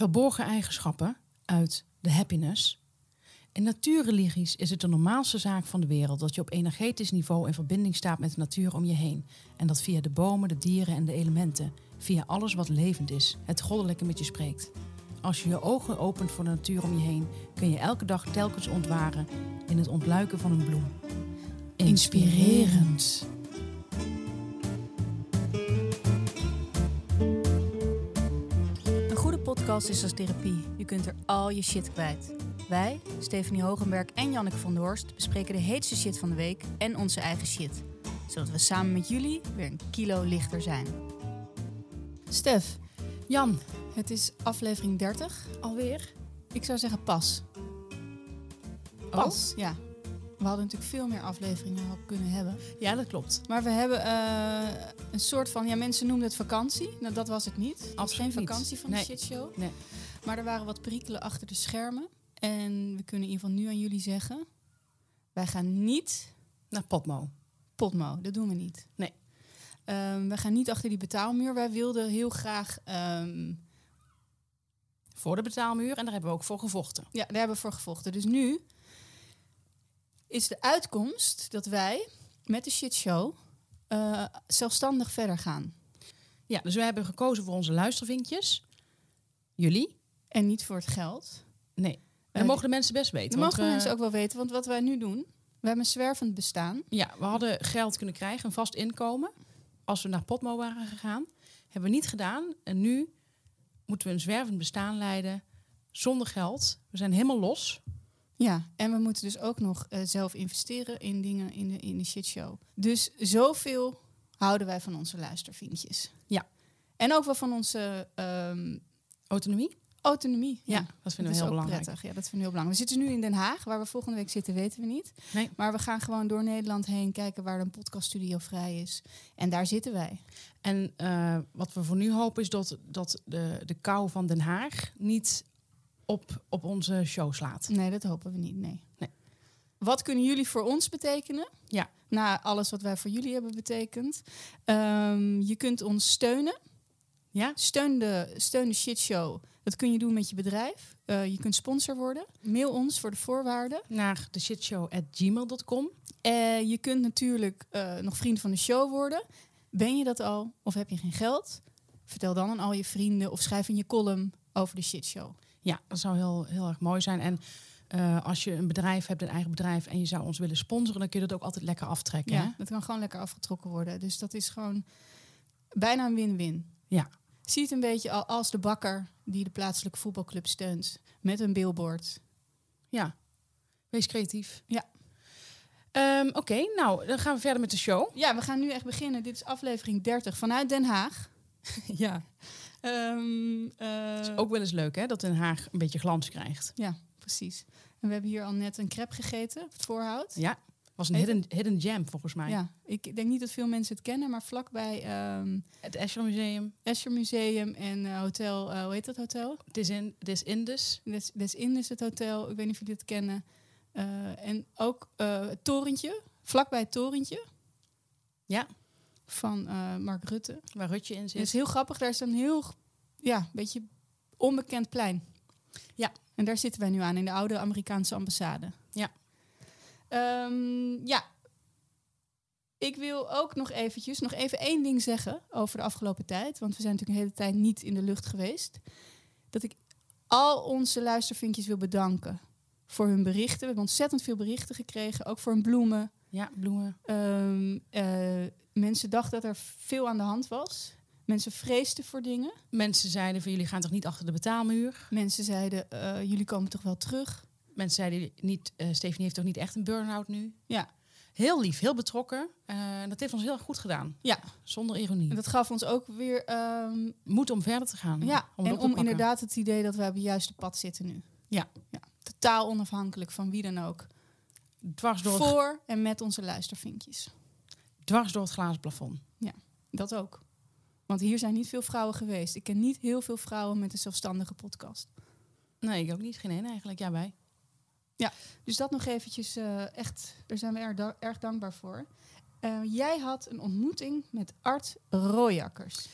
verborgen eigenschappen uit de happiness. In natuurreligies is het de normaalste zaak van de wereld dat je op energetisch niveau in verbinding staat met de natuur om je heen. En dat via de bomen, de dieren en de elementen, via alles wat levend is, het goddelijke met je spreekt. Als je je ogen opent voor de natuur om je heen, kun je elke dag telkens ontwaren in het ontluiken van een bloem. Inspirerend. Podcast is als therapie. Je kunt er al je shit kwijt. Wij, Stephanie Hogenberg en Janneke van der Horst, bespreken de heetste shit van de week en onze eigen shit. Zodat we samen met jullie weer een kilo lichter zijn. Stef, Jan, het is aflevering 30 alweer. Ik zou zeggen pas. Pas, ja. We hadden natuurlijk veel meer afleveringen kunnen hebben. ja dat klopt. Maar we hebben eh, een soort van, ja mensen noemden het vakantie. Nou dat was het niet. Absoluut geen niet. vakantie van Nee. de shitshow. Nee. Maar er waren wat perikelen achter de schermen. En we kunnen in ieder geval nu aan jullie zeggen... wij gaan niet Naar Potmo. potmo. Dat doen we niet. Nee. Ehm, we gaan niet achter die betaalmuur. Wij wilden heel graag... ehm, Voor de betaalmuur en daar hebben we ook voor gevochten. ja, daar hebben we voor gevochten. Dus nu is de uitkomst dat wij met de shitshow... eh zelfstandig verder gaan. Ja, dus we hebben gekozen voor onze luistervinkjes. Jullie? En niet voor het geld. Nee. Dat Eh, mogen de mensen best weten. Dat mogen eh, mensen ook wel weten. Want wat wij nu doen... We hebben een zwervend bestaan. Ja, we hadden geld kunnen krijgen, een vast inkomen. Als we naar Potmo waren gegaan. Hebben we niet gedaan. En nu moeten we een zwervend bestaan leiden. Zonder geld. We zijn helemaal los. Ja, en we moeten dus ook nog eh, zelf investeren in dingen in de, in de shitshow. Dus zoveel houden wij van onze luistervinkjes. Ja. En ook wel van onze ehm, Autonomie? autonomie. Ja, dat vinden we heel belangrijk. prettig. Ja, dat vinden we heel belangrijk. We zitten nu in Den Haag. Waar we volgende week zitten, weten we niet. Nee. Maar we gaan gewoon door Nederland heen kijken waar een podcaststudio vrij is. En daar zitten wij. En eh, wat we voor nu hopen is dat, dat de, de kou van Den Haag niet op, op onze show slaat. Nee, dat hopen we niet. Nee. Nee. Wat kunnen jullie voor ons betekenen? Ja. Na alles wat wij voor jullie hebben betekend. Ehm, je kunt ons steunen. Ja? Steun de, steun de shitshow. Dat kun je doen met je bedrijf. Eh, je kunt sponsor worden. Mail ons voor de voorwaarden. Naar de shitshow.gmail.com. Eh, je kunt natuurlijk eh, nog vriend van de show worden. Ben je dat al of heb je geen geld? Vertel dan aan al je vrienden of schrijf in je column over de shitshow. Ja, dat zou heel, heel erg mooi zijn. En eh, als je een bedrijf hebt, een eigen bedrijf, en je zou ons willen sponsoren, dan kun je dat ook altijd lekker aftrekken. Ja, hè? dat kan gewoon lekker afgetrokken worden. Dus dat is gewoon bijna een win-win. Ja. Zie het een beetje al als de bakker die de plaatselijke voetbalclub steunt. Met een billboard. Ja, wees creatief. Ja. Ehm, Oké, nou, dan gaan we verder met de show. Ja, we gaan nu echt beginnen. Dit is aflevering 30 vanuit Den Haag. Ja. Eh, Het is ook wel eens leuk, hè, dat Den Haag een beetje glans krijgt. Ja, precies. En we hebben hier al net een crepe gegeten, op het voorhout. Ja, was een hidden, hidden gem volgens mij. Ja, ik denk niet dat veel mensen het kennen, maar vlakbij ehm Het Escher Museum. Escher Museum en eh, hotel, eh, hoe heet dat hotel? Het is in, het is Indus. Des, Des Indes het hotel, ik weet niet of jullie het kennen. Eh, en ook eh, het torentje, vlakbij het torentje Ja, van eh, Mark Rutte. waar Rutje in Het zit. is heel grappig, daar is een heel, ja, beetje onbekend plein. Ja. En daar zitten wij nu aan, in de oude Amerikaanse ambassade. Ja. Ehm, ja. Ik wil ook nog eventjes, nog even één ding zeggen over de afgelopen tijd. Want we zijn natuurlijk een hele tijd niet in de lucht geweest. Dat ik al onze luistervinkjes wil bedanken voor hun berichten. We hebben ontzettend veel berichten gekregen, ook voor hun bloemen. Ja, bloemen. Ehm, eh, mensen dachten dat er veel aan de hand was. Mensen vreesden voor dingen. Mensen zeiden van jullie gaan toch niet achter de betaalmuur? Mensen zeiden, eh, jullie komen toch wel terug? Mensen zeiden niet, eh Stephanie heeft toch niet echt een burn-out nu? Ja, Heel lief, heel betrokken. Eh, dat heeft ons heel erg goed gedaan. ja. Zonder ironie. En dat gaf ons ook weer... ehm, Moet om verder te gaan. ja, om en inderdaad het idee dat we op het juiste pad zitten nu. Ja. ja. Totaal onafhankelijk van wie dan ook. Dwars door, Voor en met onze luistervinkjes. Dwars door het glazen plafond. Dat ook. Want hier zijn niet veel vrouwen geweest. Ik ken niet heel veel vrouwen met een zelfstandige podcast. Nee, ik ook niet. Geen ene eigenlijk. Ja, wij. Dus dat nog eventjes eh, echt, daar zijn we erg, da- erg dankbaar voor. Eh, jij had een ontmoeting met Art Rooijakkers.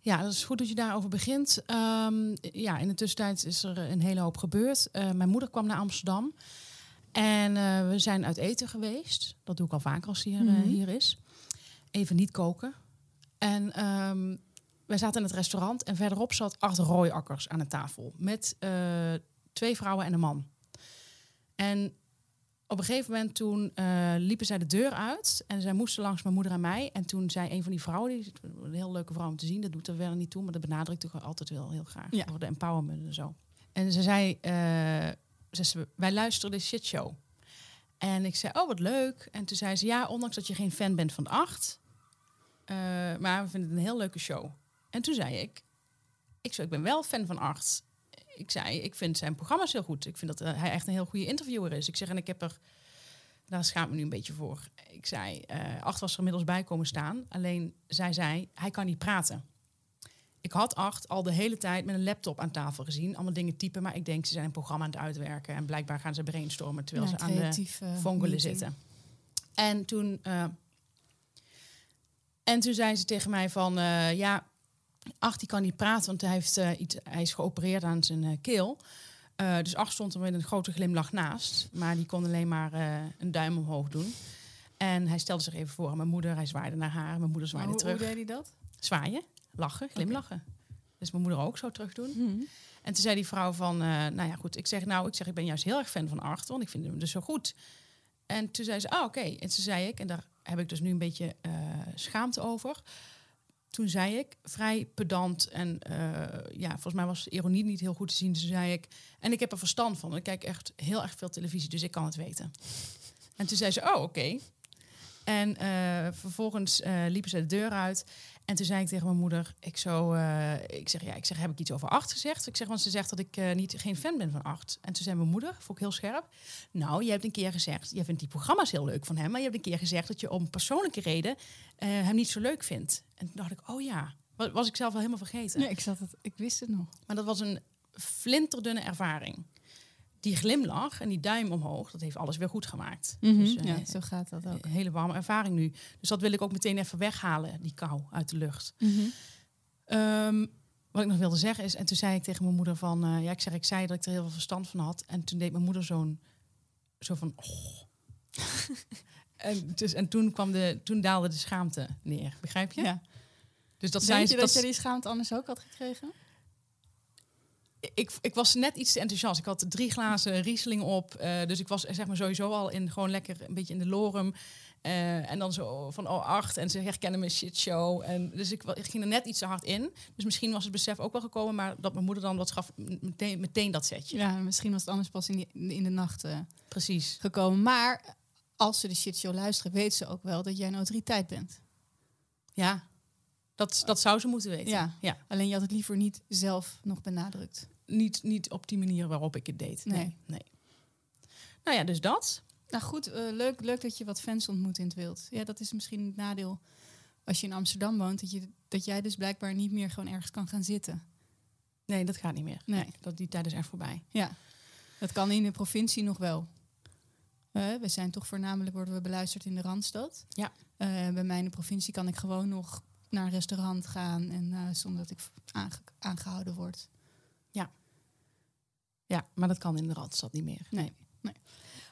Ja, dat is goed dat je daarover begint. Ehm, ja, in de tussentijd is er een hele hoop gebeurd. Eh, mijn moeder kwam naar Amsterdam. En eh, we zijn uit eten geweest. Dat doe ik al vaker als hij hier, Mhm. hier is. Even niet koken. En ehm wij zaten in het restaurant. En verderop zat acht rooiakkers aan de tafel. Met eh, twee vrouwen en een man. En op een gegeven moment toen eh, liepen zij de deur uit. En zij moesten langs mijn moeder en mij. En toen zei een van die vrouwen, die een heel leuke vrouw om te zien. Dat doet er wel niet toe, maar dat benadrukt ik altijd wel heel graag. Ja. Voor de empowerment en zo. En ze zei, eh, ze zei, wij luisteren de shitshow. En ik zei, oh wat leuk. En toen zei ze, ja, ondanks dat je geen fan bent van acht. Eh, maar we vinden het een heel leuke show. En toen zei ik, ik, zei, ik ben wel fan van acht. Ik zei, ik vind zijn programma's heel goed. Ik vind dat hij echt een heel goede interviewer is. Ik zeg, en ik heb er, daar schaam ik me nu een beetje voor. Ik zei, eh acht was er inmiddels bij komen staan. Alleen, zij zei, hij kan niet praten. Ik had acht al de hele tijd met een laptop aan tafel gezien. Allemaal dingen typen, maar ik denk, ze zijn een programma aan het uitwerken. En blijkbaar gaan ze brainstormen terwijl Ja, ze aan de vongelen zitten. En toen, eh, en toen zei ze tegen mij van, eh, ja, Ach, die kan niet praten, want hij, heeft, eh, iets, hij is geopereerd aan zijn eh, keel. Dus Ach stond er met een grote glimlach naast. Maar die kon alleen maar een duim omhoog doen. En hij stelde zich even voor aan mijn moeder. Hij zwaaide naar haar. Mijn moeder zwaaide hoe, hoe terug. deed hij dat? Zwaaien, lachen, glimlachen. Dus mijn moeder ook zo terug doen. Mhm. En toen zei die vrouw van, nou ja goed, ik zeg nou, ik zeg ik ben juist heel erg fan van Art, want ik vind hem dus zo goed. En toen zei ze, ah oké. En toen zei ik, en daar heb ik dus nu een beetje eh, schaamte over. Toen zei ik, vrij pedant en eh, ja, volgens mij was ironie niet heel goed te zien. Toen zei ik, en ik heb er verstand van. Ik kijk echt heel erg veel televisie, dus ik kan het weten. En toen zei ze, oh oké. En eh, vervolgens liepen ze de deur uit. En toen zei ik tegen mijn moeder, ik, zo, eh, ik zeg, ja, ik zeg, heb ik iets over acht gezegd? Ik zeg, want ze zegt dat ik eh, niet, geen fan ben van acht. En toen zei mijn moeder, vond ik heel scherp. Nou, je hebt een keer gezegd, jij vindt die programma's heel leuk van hem, maar je hebt een keer gezegd dat je om persoonlijke reden eh, hem niet zo leuk vindt. En toen dacht ik, oh ja, Wa- was ik zelf wel helemaal vergeten. Nee, ik, zat het, ik wist het nog. Maar dat was een flinterdunne ervaring. Die glimlach en die duim omhoog, dat heeft alles weer goed gemaakt. Dus, eh, ja, zo gaat dat ook. een hele warme ervaring nu. Dus dat wil ik ook meteen even weghalen, die kou uit de lucht. Mhm. Ehm, wat ik nog wilde zeggen is, en toen zei ik tegen mijn moeder van, eh, ja, ik zeg, ik zei dat ik er heel veel verstand van had. En toen deed mijn moeder zo'n, zo van, oh. en, dus, en toen kwam de, toen daalde de schaamte neer, begrijp je? Ja. Dus dat Denk zei je dat, dat, je die schaamte anders ook had gekregen? Ik, ik was net iets te enthousiast. Ik had drie glazen Riesling op, eh, dus ik was zeg maar sowieso al in gewoon lekker een beetje in de lorem. Eh, en dan zo van oh acht en ze herkennen mijn shitshow. En dus ik, ging er net iets te hard in. Dus misschien was het besef ook wel gekomen, maar dat mijn moeder dan wat gaf, meteen, meteen dat setje. Ja, misschien was het anders pas in, die, in de nacht eh, Precies. gekomen. Maar als ze de shitshow luisteren, weet ze ook wel dat jij een autoriteit bent. Ja, dat, dat zou ze moeten weten. Ja. ja. Alleen je had het liever niet zelf nog benadrukt. Niet, niet op die manier waarop ik het deed. Nee. Nee. nee. Nou ja, dus dat. Nou goed, eh, leuk, leuk dat je wat fans ontmoet in het wild. Ja, dat is misschien het nadeel als je in Amsterdam woont. Dat, je, dat jij dus blijkbaar niet meer gewoon ergens kan gaan zitten. Nee, dat gaat niet meer. Nee. dat, die tijd is echt voorbij. Ja, dat kan in de provincie nog wel. Eh, we zijn toch voornamelijk worden we beluisterd in de Randstad. Ja. Eh, bij mij in de provincie kan ik gewoon nog naar een restaurant gaan en eh, zonder dat ik aange- aangehouden word. Ja, maar dat kan in de Radstad niet meer. Nee.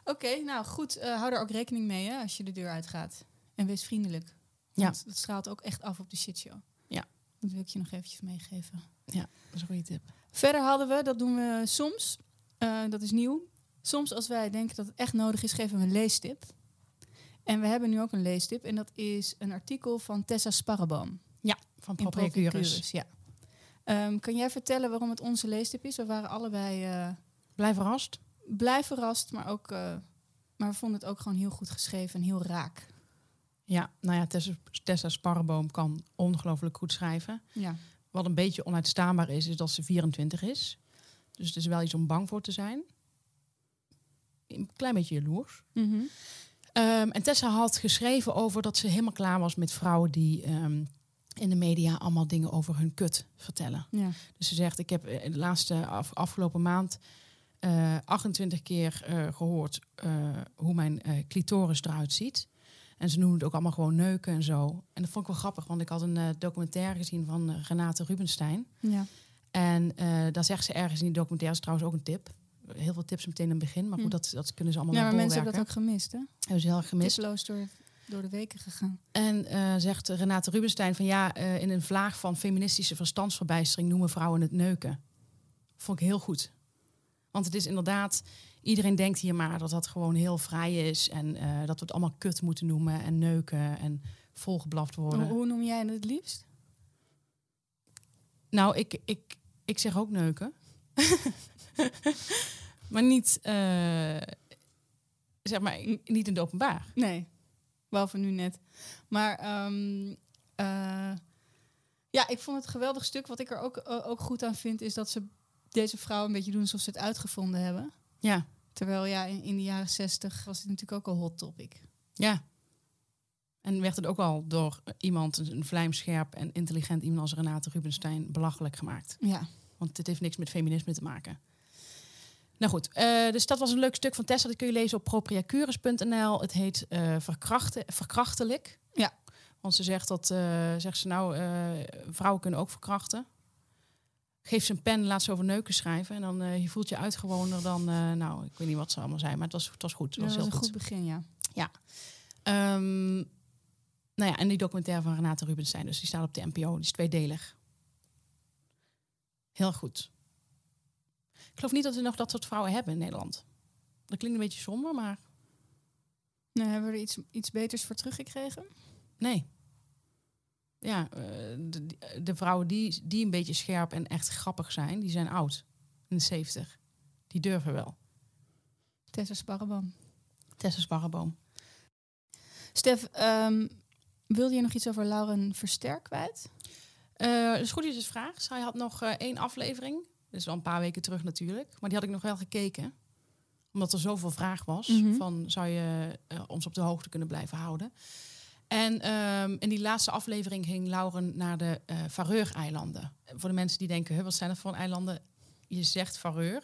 Oké, nou goed, eh, hou er ook rekening mee hè, als je de deur uitgaat. En wees vriendelijk. Ja. Dat straalt ook echt af op de shitshow. Ja. Dat wil ik je nog eventjes meegeven. Ja, dat is een goede tip. Verder hadden we, dat doen we soms, eh, dat is nieuw. Soms als wij denken dat het echt nodig is, geven we een leestip. En we hebben nu ook een leestip. En dat is een artikel van Tessa Sparreboom. Ja, van. Propricurus, Ja. Ehm, kan jij vertellen waarom het onze leestip is? We waren allebei eh, Blijf verrast. blij verrast, maar, ook, eh, maar we vonden het ook gewoon heel goed geschreven en heel raak. Ja, nou ja, Tessa, Tessa Sparreboom kan ongelooflijk goed schrijven. Ja. Wat een beetje onuitstaanbaar is, is dat ze 24 is. Dus het is wel iets om bang voor te zijn. Een klein beetje jaloers. Mhm. Ehm, en Tessa had geschreven over dat ze helemaal klaar was met vrouwen die ehm, in de media allemaal dingen over hun kut vertellen. ja. Dus ze zegt, ik heb eh, de laatste af- afgelopen maand eh 28 keer eh, gehoord eh, hoe mijn eh, clitoris eruit ziet. En ze noemen het ook allemaal gewoon neuken en zo. En dat vond ik wel grappig, want ik had een eh, documentaire gezien van eh, Renate Rubenstein. Ja. En eh daar zegt ze ergens in die documentaire, is trouwens ook een tip. Heel veel tips meteen in het begin, maar goed, Hm. dat, dat kunnen ze allemaal ja, maar mensen hebben dat ook gemist, hè? Hebben ze heel gemist. Tiploos door, door de weken gegaan. En eh, zegt Renate Rubenstein van ja, eh, in een vlaag van feministische verstandsverbijstering noemen vrouwen het neuken. Vond ik heel goed. Want het is inderdaad, iedereen denkt hier maar dat dat gewoon heel vrij is en eh, dat we het allemaal kut moeten noemen en neuken en volgeblaft worden. Hoe, hoe noem jij het liefst? Nou, ik, ik, ik zeg ook neuken. maar niet, zeg maar, niet in het openbaar. Nee, behalve nu net. Maar ehm, eh, ja, ik vond het een geweldig stuk. Wat ik er ook, eh, ook goed aan vind, is dat ze deze vrouw een beetje doen alsof ze het uitgevonden hebben. Ja, Terwijl ja, in, in de jaren zestig was het natuurlijk ook al hot topic. ja. En werd het ook al door iemand, een vlijmscherp en intelligent iemand als Renate Rubenstein, belachelijk gemaakt. Ja, Want dit heeft niks met feminisme te maken. Nou goed, eh, dus dat was een leuk stuk van Tessa. Dat kun je lezen op propriacurus.nl. Het heet eh verkrachten, verkrachtelijk. Ja. Want ze zegt dat, eh, zegt ze nou, vrouwen kunnen ook verkrachten. Geef ze een pen, laat ze over neuken schrijven. En dan je voelt je uitgewoner dan, nou, ik weet niet wat ze allemaal zijn, maar het was, het was goed. Het dat was heel een goed. goed begin, ja. Ehm, nou ja, en die documentaire van Renate Rubenstein, dus die staat op de NPO, die is tweedelig. Heel goed. Ik geloof niet dat we nog dat soort vrouwen hebben in Nederland. Dat klinkt een beetje somber, maar Nou, hebben we er iets, iets beters voor teruggekregen? nee. Ja, eh, de, de vrouwen die, die een beetje scherp en echt grappig zijn, die zijn oud. In de 70. Die durven wel. Tessa Sparreboom. Tessa Sparreboom. Stef, ehm, wilde je nog iets over Lauren Versterk kwijt? Eh dus goed dat je het vraagt. Zij had nog eh, één aflevering. Is wel een paar weken terug natuurlijk. Maar die had ik nog wel gekeken. Omdat er zoveel vraag was. Mhm. Van zou je eh, ons op de hoogte kunnen blijven houden. En ehm, in die laatste aflevering ging Lauren naar de eh Faroe-eilanden. Voor de mensen die denken, "Huh, wat zijn dat voor eilanden? Je zegt Faroe.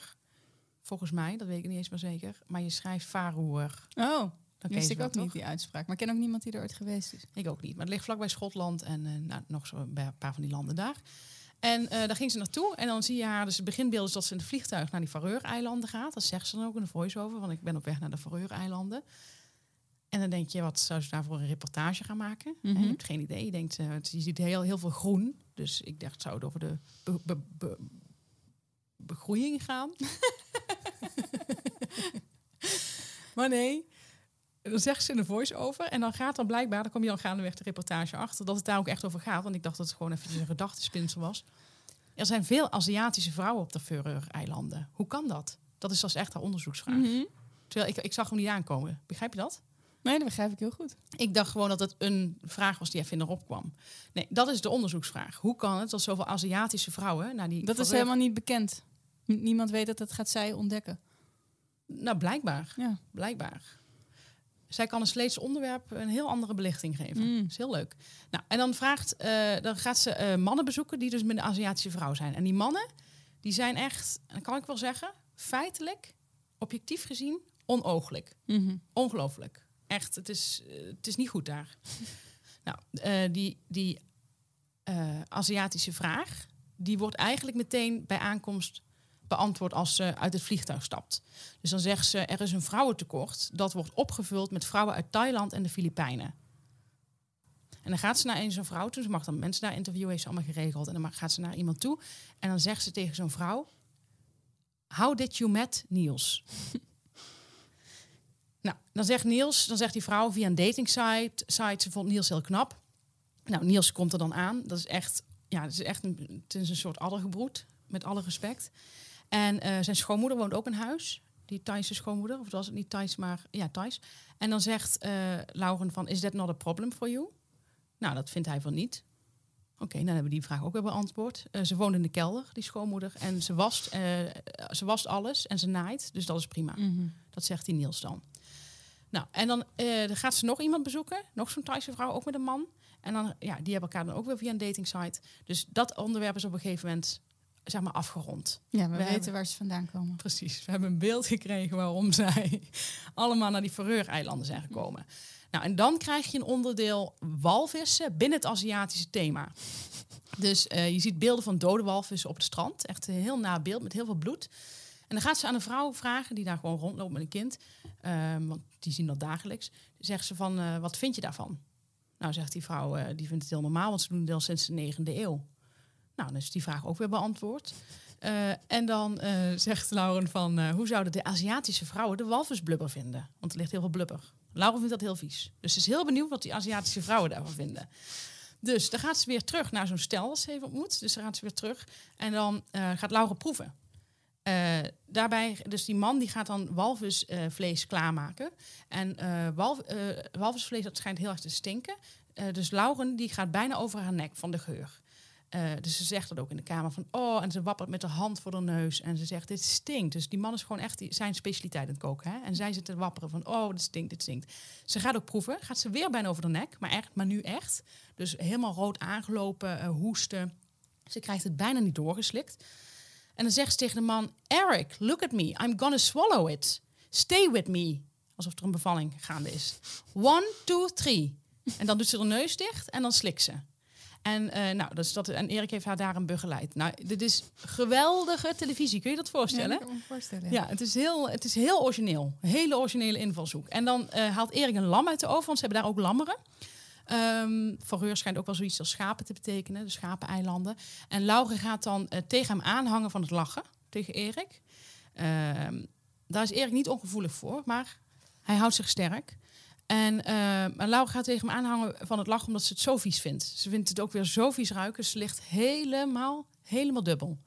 Volgens mij, dat weet ik niet eens meer zeker. Maar je schrijft Faroe. Oh, Dat wist ik ook niet die uitspraak. Maar ik ken ook niemand die er ooit geweest is. Ik ook niet. Maar het ligt vlakbij Schotland en eh, nou, nog zo bij een paar van die landen daar. En eh, daar ging ze naartoe. En dan zie je haar, dus het beginbeeld is dat ze in het vliegtuig naar die Faroe-eilanden gaat. Dat zegt ze dan ook in de voice-over, want ik ben op weg naar de Faroe-eilanden. En dan denk je, wat zou ze daar voor een reportage gaan maken? Mhm. Je hebt geen idee. Je denkt, eh, je ziet heel, heel veel groen. Dus ik dacht, zou het over de be- be- be- begroeiing gaan? maar nee, zegt ze in de voice-over. En dan gaat dan blijkbaar, dan kom je dan gaandeweg de reportage achter, dat het daar ook echt over gaat. Want ik dacht dat het gewoon even een gedachtespinsel was. Er zijn veel Aziatische vrouwen op de Faroe-eilanden. Hoe kan dat? Dat is dus echt haar onderzoeksvraag. Mhm. Terwijl ik, ik zag hem niet aankomen. Begrijp je dat? Nee, dat begrijp ik heel goed. Ik dacht gewoon dat het een vraag was die even in erop kwam. Nee, dat is de onderzoeksvraag. Hoe kan het dat zoveel Aziatische vrouwen naar die... Dat is helemaal niet bekend. Niemand weet dat, dat gaat zij ontdekken. Nou, blijkbaar. Ja. Blijkbaar. Zij kan een Sleets onderwerp een heel andere belichting geven. Mm. Dat is heel leuk. Nou, en dan, vraagt, eh, dan gaat ze eh, mannen bezoeken die dus met een Aziatische vrouw zijn. En die mannen, die zijn echt, en dat kan ik wel zeggen, feitelijk, objectief gezien, onooglijk. Mhm. Ongelooflijk. Echt, het is, eh, het is niet goed daar. nou, die, die Aziatische vraag, die wordt eigenlijk meteen bij aankomst beantwoord als ze uit het vliegtuig stapt. Dus dan zegt ze, er is een vrouwentekort. Dat wordt opgevuld met vrouwen uit Thailand en de Filipijnen. En dan gaat ze naar een zo'n vrouw toe. Ze mag dan mensen daar interviewen, heeft ze allemaal geregeld. En dan gaat ze naar iemand toe. En dan zegt ze tegen zo'n vrouw... How did you met Niels? nou, dan zegt Niels, dan zegt die vrouw via een dating site, site ze vond Niels heel knap. Nou, Niels komt er dan aan. Dat is echt, ja, het is echt een, het is een soort addergebroed, met alle respect. En eh, zijn schoonmoeder woont ook in huis. Die Thaise schoonmoeder, of was het niet Thais, maar ja, Thais. En dan zegt eh Lauren van, is that not a problem for you? Nou, dat vindt hij van niet. Oké, dan hebben we die vraag ook weer beantwoord. Eh, ze woont in de kelder, die schoonmoeder. En ze wast, ze wast alles en ze naait. Dus dat is prima. Mhm. Dat zegt die Niels dan. Nou, en dan, dan gaat ze nog iemand bezoeken. Nog zo'n Thaise vrouw, ook met een man. En dan, ja, die hebben elkaar dan ook weer via een dating site. Dus dat onderwerp is op een gegeven moment, zeg maar, afgerond. Ja, we, We weten hebben- waar ze vandaan komen. Precies. We hebben een beeld gekregen waarom zij allemaal naar die Faroe-eilanden zijn gekomen. Nou, en dan krijg je een onderdeel walvissen binnen het Aziatische thema. Dus eh, je ziet beelden van dode walvissen op het strand. Echt een heel na beeld met heel veel bloed. En dan gaat ze aan een vrouw vragen die daar gewoon rondloopt met een kind. ehm, want die zien dat dagelijks. Zegt ze van, eh, wat vind je daarvan? Nou, zegt die vrouw, eh, die vindt het heel normaal, want ze doen het al sinds de negende eeuw. Nou, dan is die vraag ook weer beantwoord. Eh, en dan eh, zegt Lauren van, eh, hoe zouden de Aziatische vrouwen de walvisblubber vinden? Want er ligt heel veel blubber. Lauren vindt dat heel vies. Dus ze is heel benieuwd wat die Aziatische vrouwen daarvan vinden. Dus dan gaat ze weer terug naar zo'n stel dat ze even ontmoet. Dus dan gaat ze weer terug en dan gaat Laura proeven. Daarbij, dus die man die gaat dan walvisvlees klaarmaken. En walv- walvisvlees dat schijnt heel erg te stinken. Dus Lauren die gaat bijna over haar nek van de geur. Eh, dus ze zegt dat ook in de kamer van oh en ze wappert met de hand voor de neus en ze zegt dit stinkt. Dus die man is gewoon echt zijn specialiteit aan het koken. Hè? En zij zit te wapperen van oh dit stinkt, dit stinkt. Ze gaat ook proeven, gaat ze weer bijna over de nek, maar echt, maar nu echt. Dus helemaal rood aangelopen, eh, hoesten. Ze krijgt het bijna niet doorgeslikt. En dan zegt ze tegen de man: Eric, look at me. I'm gonna swallow it. Stay with me. Alsof er een bevalling gaande is. One, two, three. En dan doet ze de neus dicht en dan slikt ze. En, eh, nou, dus dat, en Erik heeft haar daarin begeleid. Nou, dit is geweldige televisie. Kun je dat voorstellen? Ja, dat kan me voorstellen. Ja, het is heel, het is heel origineel. Een hele originele invalshoek. En dan eh, haalt Erik een lam uit de oven, want ze hebben daar ook lammeren. Ehm Vareur schijnt ook wel zoiets als schapen te betekenen, de schapeneilanden. En Laura gaat dan eh, tegen hem aanhangen van het lachen, tegen Erik. Ehm, daar is Erik niet ongevoelig voor, maar hij houdt zich sterk. En Laura gaat tegen hem aanhangen van het lachen omdat ze het zo vies vindt. Ze vindt het ook weer zo vies ruiken. Ze ligt helemaal, helemaal dubbel.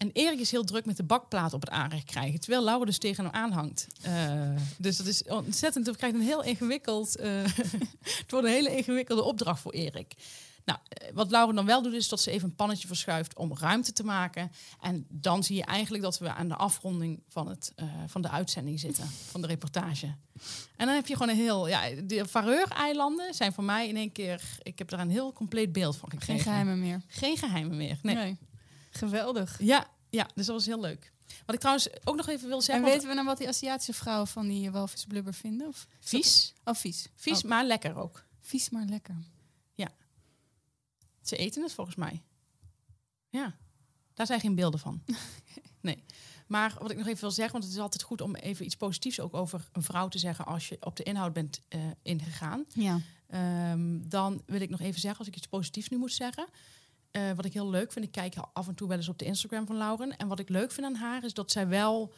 En Erik is heel druk met de bakplaat op het aanrecht krijgen. Terwijl Laura dus tegen hem aanhangt. Eh, dus dat is ontzettend. Het krijgt een heel ingewikkeld. eh, het wordt een hele ingewikkelde opdracht voor Erik. Nou, eh, wat Laura dan wel doet, is dat ze even een pannetje verschuift om ruimte te maken. En dan zie je eigenlijk dat we aan de afronding van, het, eh, van de uitzending zitten, van de reportage. En dan heb je gewoon een heel. Ja, de Vareur-eilanden zijn voor mij in één keer. Ik heb daar een heel compleet beeld van gekregen. Geen geheimen meer. Geen geheimen meer. Nee. Geweldig. Ja, ja, dus dat was heel leuk. Wat ik trouwens ook nog even wil En zeggen. want- weten we nou wat die Aziatische vrouwen van die walvisblubber vinden? Of vies, Oh, vies. vies, Oh, maar lekker ook. vies, maar lekker. Ze eten het volgens mij. Ja, daar zijn geen beelden van. Nee. Maar wat ik nog even wil zeggen, want het is altijd goed om even iets positiefs ook over een vrouw te zeggen als je op de inhoud bent eh, ingegaan. Ja. Ehm, dan wil ik nog even zeggen, als ik iets positiefs nu moet zeggen. eh, wat ik heel leuk vind, ik kijk af en toe wel eens op de Instagram van Lauren. En wat ik leuk vind aan haar is dat zij wel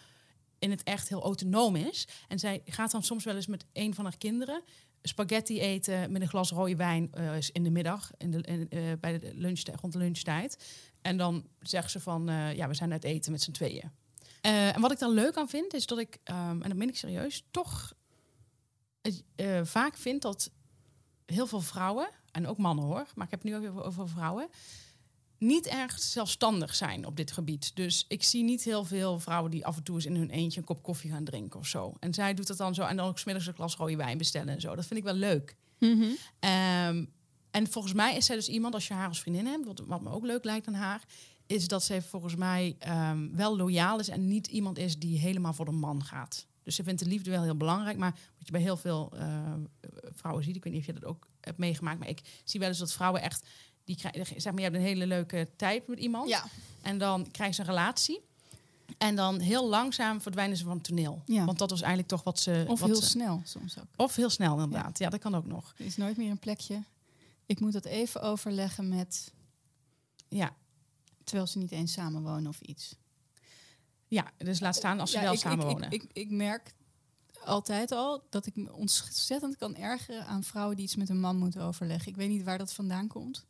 in het echt heel autonoom is. En zij gaat dan soms wel eens met een van haar kinderen spaghetti eten met een glas rode wijn eh, in de middag, in de, in, eh, bij de lunchtijd, rond de lunchtijd. En dan zegt ze van, eh, ja, we zijn uit eten met z'n tweeën. En wat ik daar leuk aan vind, is dat ik, ehm, en dat meen ik serieus, toch vaak vind dat heel veel vrouwen, en ook mannen hoor, maar ik heb het nu ook over vrouwen, niet erg zelfstandig zijn op dit gebied. Dus ik zie niet heel veel vrouwen die af en toe eens in hun eentje een kop koffie gaan drinken of zo. En zij doet dat dan zo en dan ook smiddags een glas rode wijn bestellen en zo. Dat vind ik wel leuk. Ehm, en volgens mij is zij dus iemand, als je haar als vriendin hebt, wat, wat me ook leuk lijkt aan haar, is dat zij volgens mij ehm, wel loyaal is en niet iemand is die helemaal voor de man gaat. Dus ze vindt de liefde wel heel belangrijk, maar wat je bij heel veel eh, vrouwen ziet, ik weet niet of je dat ook hebt meegemaakt, maar ik zie wel eens dat vrouwen echt, die krijgen, zeg maar, je hebt een hele leuke tijd met iemand Ja. en dan krijgen ze een relatie. En dan heel langzaam verdwijnen ze van het toneel. Ja. Want dat was eigenlijk toch wat ze. Of wat heel ze- snel soms ook. Of heel snel, inderdaad. Ja. dat kan ook nog. Er is nooit meer een plekje. Ik moet dat even overleggen met... Ja, Terwijl ze niet eens samenwonen of iets. ja dus laat staan als ze Ja, wel ik, ik- samenwonen. Ik, ik, ik merk altijd al dat ik me ontzettend kan ergeren aan vrouwen die iets met een man moeten overleggen. Ik weet niet waar dat vandaan komt.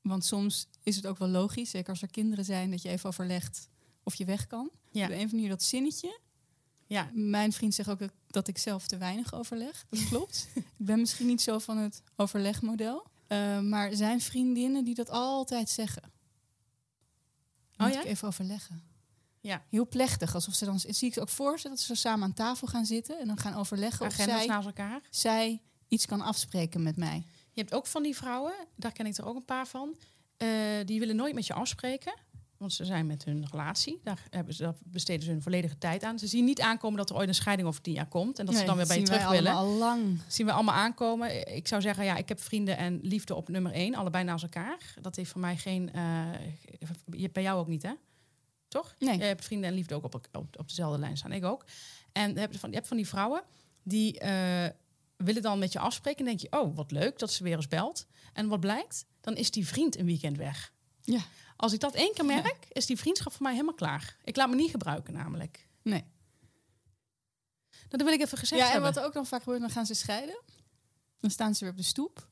Want soms is het ook wel logisch, zeker als er kinderen zijn, dat je even overlegt of je weg kan. Ja. Op een of andere manier dat zinnetje. ja, Mijn vriend zegt ook dat, ik zelf te weinig overleg. Dat klopt. ik ben misschien niet zo van het overlegmodel. Eh, maar zijn vriendinnen die dat altijd zeggen. Oh Moet ja? ik even overleggen. ja. Heel plechtig, alsof ze dan zie ik ze ook voor ze dat ze samen aan tafel gaan zitten en dan gaan overleggen of Agendas zij, naast elkaar. zij iets kan afspreken met mij. Je hebt ook van die vrouwen, daar ken ik er ook een paar van. eh, die willen nooit met je afspreken. Want ze zijn met hun relatie. Daar, hebben ze, daar besteden ze hun volledige tijd aan. Ze zien niet aankomen dat er ooit een scheiding over tien jaar komt. En dat ze dan weer bij je terug willen. al lang. Zien we allemaal aankomen. Ik zou zeggen, ja, ik heb vrienden en liefde op nummer één. Allebei naast elkaar. Dat heeft voor mij geen... Uh, bij jou ook niet, hè? Toch? Nee. Je hebt vrienden en liefde ook op, op, op dezelfde lijn staan. Ik ook. En je hebt van, je hebt van die vrouwen die uh, willen dan met je afspreken. En denk je, oh, wat leuk dat ze weer eens belt. En wat blijkt? Dan is die vriend een weekend weg. Ja. Als ik dat één keer merk, is die vriendschap voor mij helemaal klaar. Ik laat me niet gebruiken namelijk. Nee. Nou, dat wil ik even gezegd ja, hebben. en wat ook dan vaak gebeurt, dan gaan ze scheiden. Dan staan ze weer op de stoep.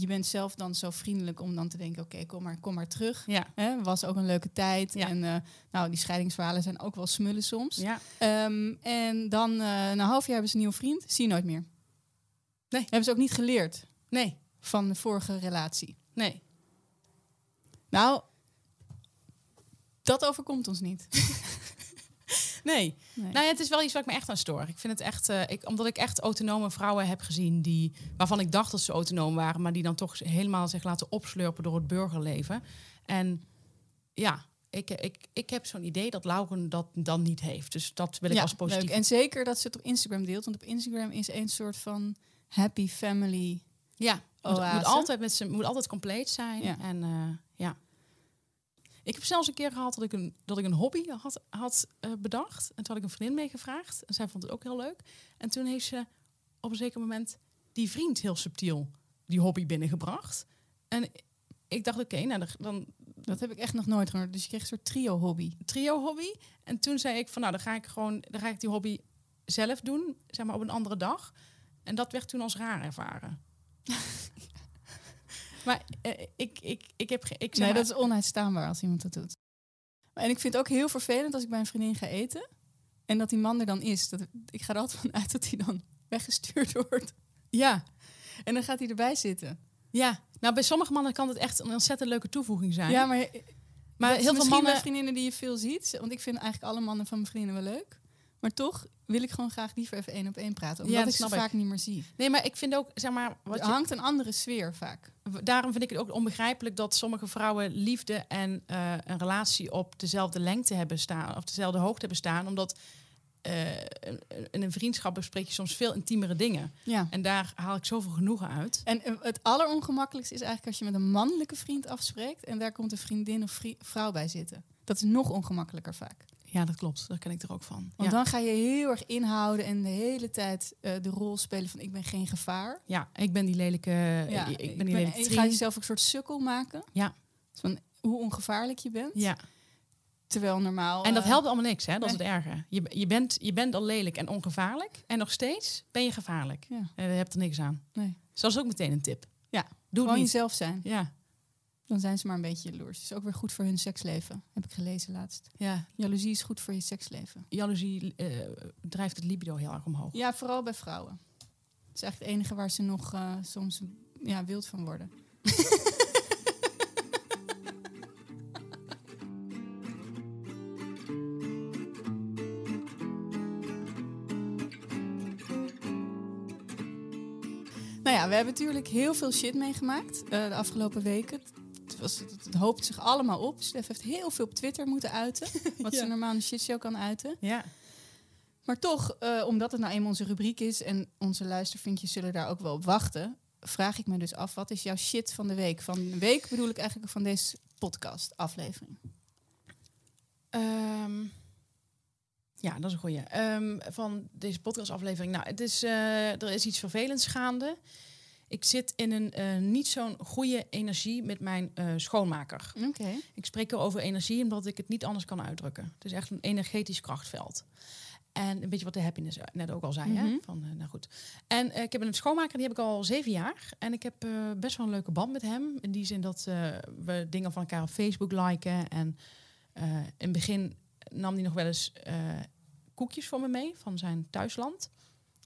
Je bent zelf dan zo vriendelijk om dan te denken, oké, kom, maar, kom maar terug. Ja. Was ook een leuke tijd. Ja. En uh, nou, die scheidingsverhalen zijn ook wel smullen soms. Ja. Um, en dan uh, na een half jaar hebben ze een nieuwe vriend. Zie je nooit meer. Nee. Hebben ze ook niet geleerd Nee. van de vorige relatie. Nee. Nou, dat overkomt ons niet. nee. nee. Nou ja, het is wel iets waar ik me echt aan stoor. Ik vind het echt, uh, ik, omdat ik echt autonome vrouwen heb gezien die, waarvan ik dacht dat ze autonoom waren, maar die dan toch helemaal zich laten opslurpen door het burgerleven. En ja, ik, ik, ik heb zo'n idee dat Lauren dat dan niet heeft. Dus dat wil ik ja, als positief. Leuk. En zeker dat ze het op Instagram deelt, want op Instagram is een soort van happy family. Ja, moet, moet, altijd met ze moet altijd compleet zijn. Ja. En uh, ja. Ik heb zelfs een keer gehad dat ik een, dat ik een hobby had, had uh, bedacht. En toen had ik een vriendin meegevraagd. En zij vond het ook heel leuk. En toen heeft ze op een zeker moment die vriend heel subtiel die hobby binnengebracht. En ik dacht, oké, okay, nou dan... Dat heb ik echt nog nooit gehoord. Dus je kreeg een soort trio-hobby. Trio-hobby. En toen zei ik van, nou, dan ga ik gewoon... Dan ga ik die hobby zelf doen, zeg maar op een andere dag. En dat werd toen als raar ervaren. maar uh, ik, ik, ik heb geen. Ik nee, dat is onuitstaanbaar als iemand dat doet. En ik vind het ook heel vervelend als ik bij een vriendin ga eten. En dat die man er dan is. Dat, ik ga er altijd van uit dat hij dan weggestuurd wordt. Ja. En dan gaat hij erbij zitten. Ja. Nou, bij sommige mannen kan het echt een ontzettend leuke toevoeging zijn. Ja, maar, maar heel veel mannen. vriendinnen die je veel ziet. Want ik vind eigenlijk alle mannen van mijn vriendinnen wel leuk. Maar toch wil ik gewoon graag liever even één op één praten. Omdat Ja, ik ze vaak niet meer zie. Nee, maar ik vind ook, zeg maar... Wat Er je, hangt een andere sfeer vaak. daarom vind ik het ook onbegrijpelijk dat sommige vrouwen liefde en eh, een relatie op dezelfde lengte hebben staan, of dezelfde hoogte hebben staan, omdat eh, in een vriendschap bespreek je soms veel intiemere dingen. Ja. En daar haal ik zoveel genoegen uit. En eh, het allerongemakkelijkste is eigenlijk als je met een mannelijke vriend afspreekt en daar komt een vriendin of vrouw bij zitten. Dat is nog ongemakkelijker vaak. Ja, dat klopt. Daar ken ik er ook van. Want ja. dan ga je heel erg inhouden en de hele tijd uh, de rol spelen van ik ben geen gevaar. ja, ik ben die lelijke... Ja, ik, ik ben die lelijke je trien. gaat jezelf ook een soort sukkel maken. Ja. Van hoe ongevaarlijk je bent. Ja. Terwijl normaal... En dat uh, helpt allemaal niks, hè? Dat is het erge. Je, je, bent, je bent al lelijk en ongevaarlijk. En nog steeds ben je gevaarlijk. Ja. En je hebt er niks aan. Nee. Dus dat is ook meteen een tip. Ja, Doe Gewoon niet. jezelf zijn. Ja. Dan zijn ze maar een beetje jaloers. Het is ook weer goed voor hun seksleven. Heb ik gelezen laatst. ja. Jaloezie is goed voor je seksleven. Jaloezie eh, drijft het libido heel erg omhoog. Ja, vooral bij vrouwen. Het is eigenlijk het enige waar ze nog uh, soms ja, wild van worden. Nou ja, we hebben natuurlijk heel veel shit meegemaakt uh, de afgelopen weken. Het, was, het, het hoopt zich allemaal op. Stef heeft heel veel op Twitter moeten uiten. Wat Ja. ze normaal een shitshow kan uiten. Ja. Maar toch, uh, omdat het nou eenmaal onze rubriek is... en onze luistervinkjes zullen daar ook wel op wachten... vraag ik me dus af, wat is jouw shit van de week? Van de week bedoel ik eigenlijk van deze podcast aflevering. Um, ja, dat is een goeie. Um, van deze podcastaflevering. Nou, het is, uh, er is iets vervelends gaande. Ik zit in een uh, niet zo'n goede energie met mijn uh, schoonmaker. Okay. Ik spreek over energie omdat ik het niet anders kan uitdrukken. Het is echt een energetisch krachtveld. En een beetje wat de happiness net ook al zei. Mhm. Mm -hmm. hè? Van, uh, nou goed. En uh, ik heb een schoonmaker, die heb ik al zeven jaar. En ik heb uh, best wel een leuke band met hem. In die zin dat we dingen van elkaar op Facebook liken. En in het begin nam hij nog wel eens koekjes voor me mee van zijn thuisland.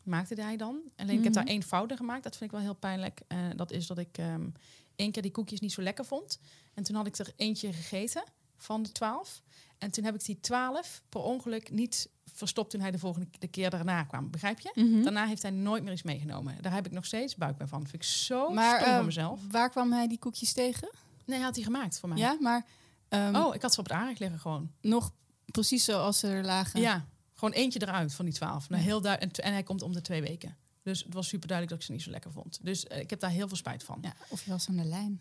Maakte hij dan. Alleen mm -hmm. ik heb daar één fout in gemaakt. Dat vind ik wel heel pijnlijk. dat is dat ik um, één keer die koekjes niet zo lekker vond. En toen had ik er eentje gegeten van de twaalf. En toen heb ik die twaalf per ongeluk niet verstopt toen hij de volgende de keer daarna kwam. Begrijp je? Mhm. Mm -hmm. Daarna heeft hij nooit meer iets meegenomen. Daar heb ik nog steeds buik bij van. Dat vind ik zo maar, stom uh, van mezelf. Waar kwam hij die koekjes tegen? Nee, hij had hij gemaakt voor mij. Ja, maar Ehm, Oh, ik had ze op het aanrecht liggen gewoon. Nog precies zoals ze er lagen. Ja, gewoon eentje eruit van die twaalf. Nou, heel duid- en, hij komt om de twee weken. Dus het was super duidelijk dat ik ze niet zo lekker vond. Dus eh, ik heb daar heel veel spijt van. Ja, of je was aan de lijn.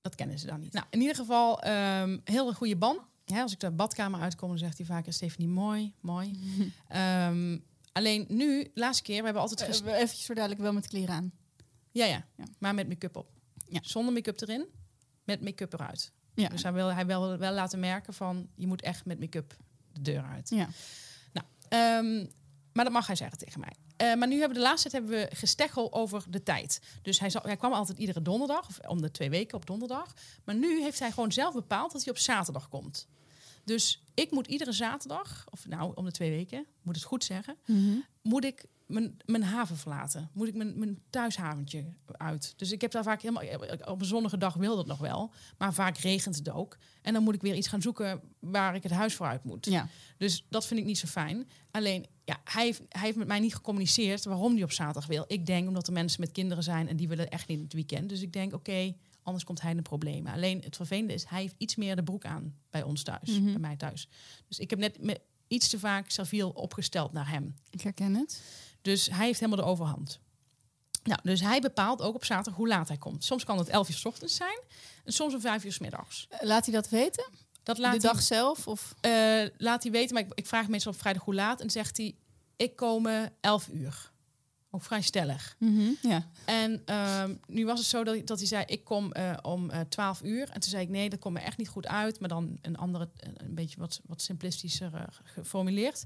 Dat kennen ze dan niet. Nou, in ieder geval, ehm heel een goede band. Ja, als ik de badkamer uitkom, dan zegt hij vaak... Stephanie, mooi, mooi. Ehm, alleen nu, laatste keer, we hebben altijd... Uh, Even zo dadelijk wel met kleren aan. ja, ja, Ja. maar met make-up op. Ja. Zonder make-up erin, met make-up eruit. Ja. Dus hij wil, hij wil wel laten merken van... je moet echt met make-up de deur uit. ja. Ehm, maar dat mag hij zeggen tegen mij. Eh, maar nu hebben we de laatste tijd hebben we gesteggel over de tijd. Dus hij, zal, hij kwam altijd iedere donderdag, of om de twee weken op donderdag. Maar nu heeft hij gewoon zelf bepaald dat hij op zaterdag komt. Dus ik moet iedere zaterdag, of nou om de twee weken, moet het goed zeggen, moet ik mijn, mijn haven verlaten. Moet ik mijn, mijn thuishaventje uit. Dus ik heb daar vaak helemaal... Op een zonnige dag wil dat nog wel. Maar vaak regent het ook. En dan moet ik weer iets gaan zoeken waar ik het huis voor uit moet. Ja. Dus dat vind ik niet zo fijn. Alleen, ja, hij heeft, hij heeft met mij niet gecommuniceerd waarom hij op zaterdag wil. Ik denk omdat er mensen met kinderen zijn en die willen echt niet in het weekend. Dus ik denk, oké, anders komt hij in de problemen. Alleen het vervelende is, hij heeft iets meer de broek aan bij ons thuis, Mhm. bij mij thuis. Dus ik heb net iets te vaak serviel opgesteld naar hem. Ik herken het. Dus hij heeft helemaal de overhand. Nou, dus hij bepaalt ook op zaterdag hoe laat hij komt. Soms kan het 11 uur 's ochtends zijn en soms om 5 uur 's middags. Uh, Laat hij dat weten? Dat laat de hij dag zelf? Of? eh, laat hij weten, maar ik, ik vraag meestal op vrijdag hoe laat. En zegt hij, ik kom eh, 11 uur. Ook vrij stellig. Ja. En ehm, nu was het zo dat, hij- dat hij zei, ik kom eh, om eh 12 uur. En toen zei ik, nee, dat komt me echt niet goed uit. Maar dan een andere, eh, een beetje wat, wat simplistischer eh, geformuleerd.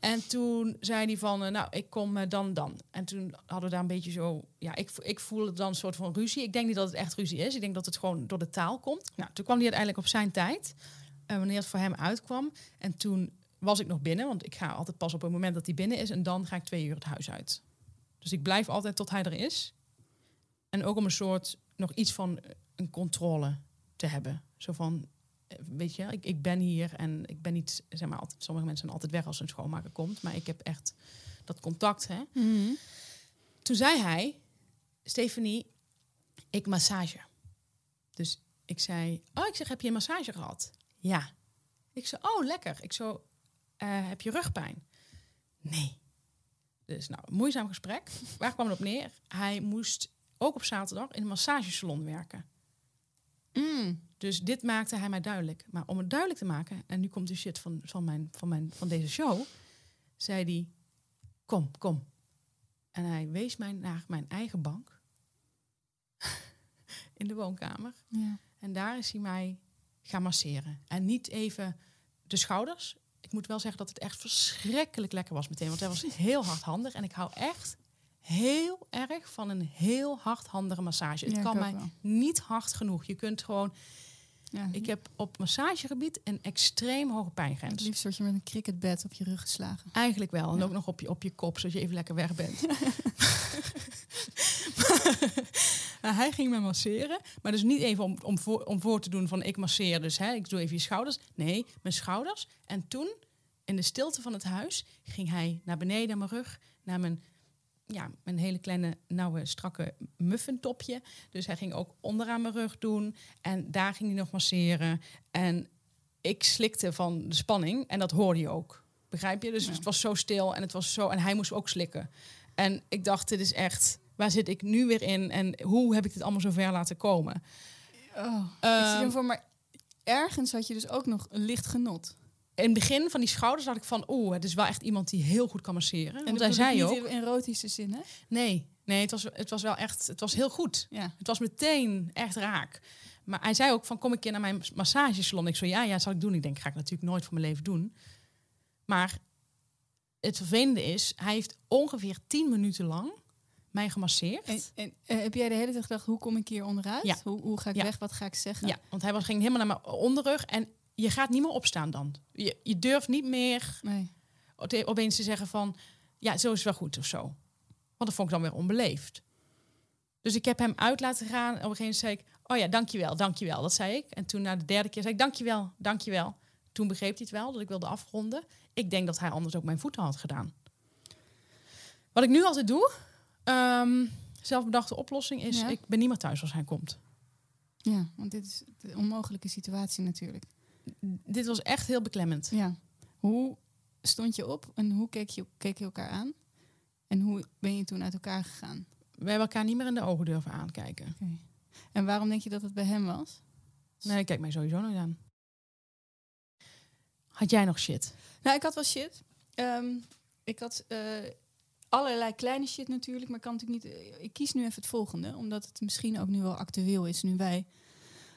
En toen zei hij van, eh, nou, ik kom eh, dan dan. En toen hadden we daar een beetje zo... Ja, ik, ik voelde dan een soort van ruzie. Ik denk niet dat het echt ruzie is. Ik denk dat het gewoon door de taal komt. Nou, toen kwam hij uiteindelijk op zijn tijd. eh, wanneer het voor hem uitkwam. En toen was ik nog binnen. Want ik ga altijd pas op het moment dat hij binnen is. En dan ga ik twee uur het huis uit. Dus ik blijf altijd tot hij er is. En ook om een soort, nog iets van eh, een controle te hebben. Zo van, weet je, ik, ik ben hier en ik ben niet, zeg maar, altijd, sommige mensen zijn altijd weg als een schoonmaker komt. Maar ik heb echt dat contact, hè. Toen zei hij, Stephanie, ik massage. Dus ik zei, oh, ik zeg, heb je een massage gehad? Ja. Ik zei, oh, lekker. Ik zo, "Eh, heb je rugpijn? Nee. Dus nou, een moeizaam gesprek. Waar kwam het op neer? Hij moest ook op zaterdag in een massagesalon werken. Mm. Dus dit maakte hij mij duidelijk. Maar om het duidelijk te maken, en nu komt de shit van, van, mijn, van, mijn, van deze show, zei hij: Kom, kom. En hij wees mij naar mijn eigen bank in de woonkamer. Ja. En daar is hij mij gaan masseren. En niet even de schouders. Ik moet wel zeggen dat het echt verschrikkelijk lekker was meteen. Want hij was heel hardhandig. En ik hou echt heel erg van een heel hardhandige massage. Het kan mij wel. niet hard genoeg. Je kunt gewoon... Ja. Ik heb op massagegebied een extreem hoge het pijngrens. liefst word je met een cricketbed op je rug geslagen. Eigenlijk wel. En Ja. ook nog op je, op je kop, zodat je even lekker weg bent. Maar hij ging me masseren. Maar dus niet even om, om, voor, om voor te doen van ik masseer. Dus hè, ik doe even je schouders. Nee, mijn schouders. En toen, in de stilte van het huis, ging hij naar beneden mijn rug. Naar mijn, ja, mijn hele kleine, nauwe, strakke muffintopje. Dus hij ging ook onderaan mijn rug doen. En daar ging hij nog masseren. En ik slikte van de spanning. En dat hoorde je ook. Begrijp je? Dus Ja. het was zo stil en het was zo. En hij moest ook slikken. En ik dacht, dit is echt. Waar zit ik nu weer in? En hoe heb ik dit allemaal zo ver laten komen? Oh. ik hem voor, maar ergens had je dus ook nog een licht genot. In het begin van die schouders had ik van, oeh, het is wel echt iemand die heel goed kan masseren. En Want hij zei ik ook, niet in erotische zin, hè? nee, nee, het was, het was wel echt, het was heel goed. Ja. Het was meteen echt raak. Maar hij zei ook van, kom een keer naar mijn massagesalon. Ik zo, ja, ja, zal ik doen. Ik denk, ga ik natuurlijk nooit voor mijn leven doen. Maar het vervelende is, hij heeft ongeveer tien minuten lang mij gemasseerd. En, en eh, heb jij de hele tijd gedacht, hoe kom ik hier onderuit? Ja. Hoe, hoe ga ik Ja. weg? Wat ga ik zeggen? Ja, want hij was, ging helemaal naar mijn onderrug. En je gaat niet meer opstaan dan. Je, je durft niet meer Nee. ope- opeens te zeggen van... ja, zo is het wel goed of zo. Want dat vond ik dan weer onbeleefd. Dus ik heb hem uit laten gaan. En op een gegeven moment zei ik... oh ja, dankjewel, dankjewel. Dat zei ik. En toen na de derde keer zei ik... dankjewel, dankjewel. Toen begreep hij het wel, dat ik wilde afronden. Ik denk dat hij anders ook mijn voeten had gedaan. Wat ik nu altijd doe... ehm, zelfbedachte oplossing is... Ja. ik ben niet meer thuis als hij komt. Ja, want dit is een onmogelijke situatie natuurlijk. Dit was echt heel beklemmend. Ja. Hoe stond je op en hoe keek je, keek je elkaar aan? En hoe ben je toen uit elkaar gegaan? We hebben elkaar niet meer in de ogen durven aankijken. En waarom denk je dat het bij hem was? Nee, kijk mij sowieso nooit aan. Had jij nog shit? Nou, ik had wel shit. Ehm, ik had eh, allerlei kleine shit natuurlijk, maar ik kan natuurlijk niet. eh, Ik kies nu even het volgende, omdat het misschien ook nu wel actueel is, nu wij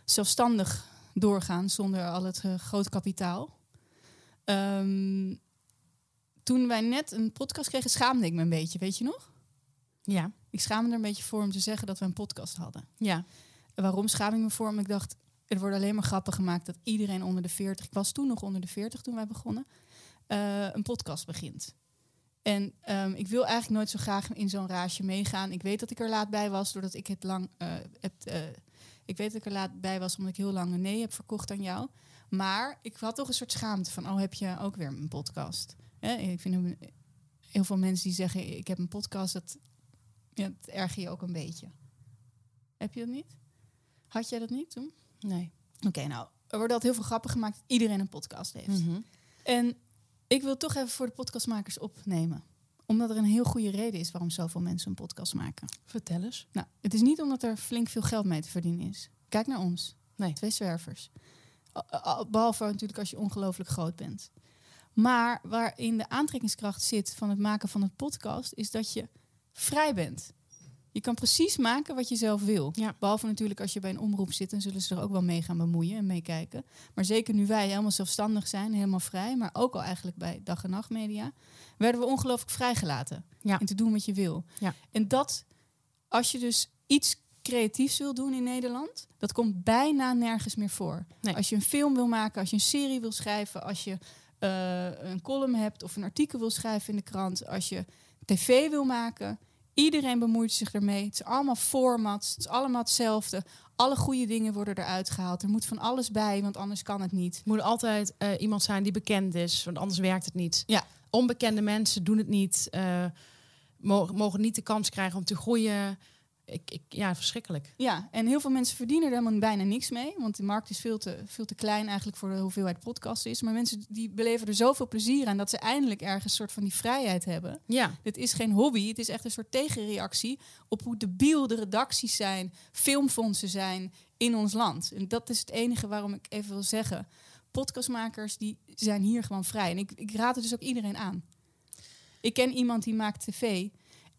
zelfstandig doorgaan zonder al het eh, groot kapitaal. Ehm, toen wij net een podcast kregen, schaamde ik me een beetje, weet je nog? Ja. Ik schaamde er een beetje voor om te zeggen dat we een podcast hadden. Ja. En waarom schaam ik me voor? Omdat ik dacht, er worden alleen maar grappen gemaakt dat iedereen onder de 40, ik was toen nog onder de 40 toen wij begonnen, eh, een podcast begint. En ehm, ik wil eigenlijk nooit zo graag in zo'n raasje meegaan. Ik weet dat ik er laat bij was, doordat ik het lang eh, heb. Ik weet dat ik er laat bij was, omdat ik heel lang een nee heb verkocht aan jou. Maar ik had toch een soort schaamte van, oh, heb je ook weer een podcast? Ik vind heel veel mensen die zeggen, ik heb een podcast, dat, ja, dat erger je ook een beetje. Heb je dat niet? Had jij dat niet toen? Nee. Oké, nou, er worden altijd heel veel grappen gemaakt dat iedereen een podcast heeft. Mhm. En ik wil toch even voor de podcastmakers opnemen. Omdat er een heel goede reden is waarom zoveel mensen een podcast maken. Vertel eens. Nou, het is niet omdat er flink veel geld mee te verdienen is. Kijk naar ons. Nee. Twee zwervers. Behalve natuurlijk als je ongelooflijk groot bent. Maar waarin de aantrekkingskracht zit van het maken van het podcast, is dat je vrij bent. Je kan precies maken wat je zelf wil. Ja. Behalve natuurlijk als je bij een omroep zit, dan zullen ze er ook wel mee gaan bemoeien en meekijken. Maar zeker nu wij helemaal zelfstandig zijn, helemaal vrij, maar ook al eigenlijk bij dag en nacht media, werden we ongelooflijk vrijgelaten. Ja. En te doen wat je wil. Ja. En dat, als je dus iets creatiefs wil doen in Nederland, dat komt bijna nergens meer voor. Nee. Als je een film wil maken, als je een serie wil schrijven, als je eh, een column hebt of een artikel wil schrijven in de krant, als je tv wil maken, iedereen bemoeit zich ermee. Het is allemaal formats, het is allemaal hetzelfde. Alle goede dingen worden eruit gehaald. Er moet van alles bij, want anders kan het niet. Het moet altijd eh, iemand zijn die bekend is, want anders werkt het niet. Ja. Onbekende mensen doen het niet, eh, mogen, mogen niet de kans krijgen om te groeien. Ik, ik, ja, verschrikkelijk. Ja, en heel veel mensen verdienen er helemaal bijna niks mee. Want de markt is veel te, veel te klein eigenlijk voor de hoeveelheid podcasts is. Maar mensen die beleven er zoveel plezier aan dat ze eindelijk ergens een soort van die vrijheid hebben. Ja, Dit is geen hobby, het is echt een soort tegenreactie op hoe debiel de redacties zijn, filmfondsen zijn in ons land. En dat is het enige waarom ik even wil zeggen. Podcastmakers die zijn hier gewoon vrij. En ik, ik raad het dus ook iedereen aan. Ik ken iemand die maakt tv.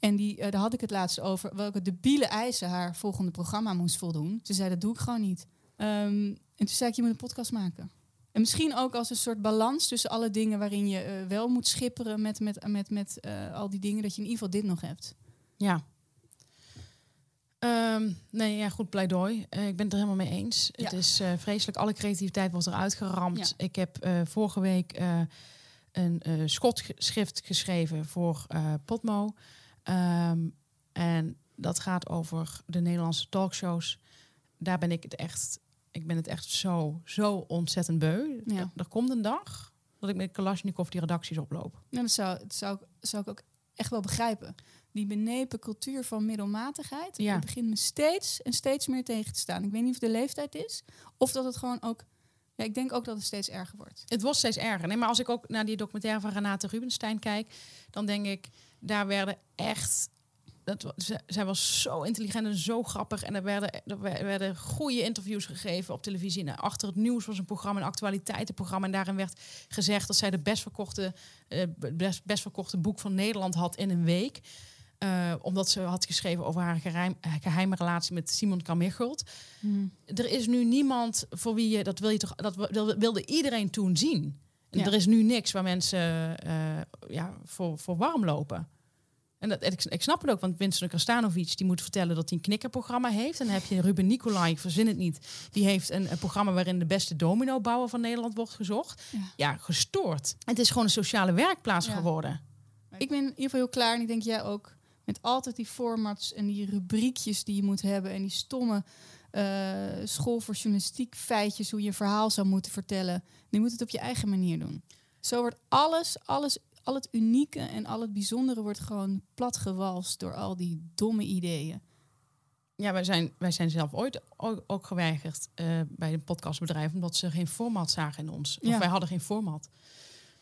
En die, eh, daar had ik het laatst over. Welke debiele eisen haar volgende programma moest voldoen. Ze zei, dat doe ik gewoon niet. Ehm, en toen zei ik, je moet een podcast maken. En misschien ook als een soort balans tussen alle dingen waarin je eh, wel moet schipperen met, met, met, met eh, al die dingen, dat je in ieder geval dit nog hebt. ja. Ehm, nee, ja, goed pleidooi. Eh, ik ben het er helemaal mee eens. Ja. Het is eh, vreselijk. Alle creativiteit wordt eruit geramd. Ja. Ik heb eh, vorige week eh, een eh, schotschrift geschreven voor eh Ehm, en dat gaat over de Nederlandse talkshows. Daar ben ik het echt... Ik ben het echt zo, zo ontzettend beu. Ja. Er, er komt een dag dat ik met Kalashnikov die redacties oploop. Nou, dat zou, dat zou, ik- zou ik ook echt wel begrijpen. Die benepen cultuur van middelmatigheid Ja. begint me steeds en steeds meer tegen te staan. Ik weet niet of de leeftijd is of dat het gewoon ook. Ja, ik denk ook dat het steeds erger wordt. Het wordt steeds erger. Nee, maar als ik ook naar die documentaire van Renate Rubenstein kijk, dan denk ik, daar werden echt. Dat, zij was zo intelligent en zo grappig. En er werden, er wer- werden goede interviews gegeven op televisie. En achter het nieuws was een programma, een actualiteitenprogramma. En daarin werd gezegd dat zij de best verkochte, eh, best, best verkochte boek van Nederland had in een week. Eh, omdat ze had geschreven over haar geheim, geheime relatie met Simon Kamichelt er is nu niemand voor wie je dat wil je toch dat wil- wilde iedereen toen zien. En Ja. er is nu niks waar mensen eh, ja, voor, voor warm lopen. En dat, ik, ik snap het ook, want Winston Krastanovic die moet vertellen dat hij een knikkerprogramma heeft. En dan heb je Ruben Nicolai, ik verzin het niet, die heeft een, een programma waarin de beste domino-bouwer van Nederland wordt gezocht. Ja. Ja, gestoord. Het is gewoon een sociale werkplaats Ja. geworden. Ik ben in ieder geval heel klaar en ik denk jij ook. Met altijd die formats en die rubriekjes die je moet hebben en die stomme school voor journalistiek feitjes, hoe je een verhaal zou moeten vertellen. Je moet het op je eigen manier doen. Zo wordt alles, alles, al het unieke en al het bijzondere wordt gewoon platgewalst door al die domme ideeën. Ja, wij zijn, wij zijn zelf ooit ook, ook geweigerd eh, bij een podcastbedrijf, omdat ze geen format zagen in ons. Of Ja. wij hadden geen format.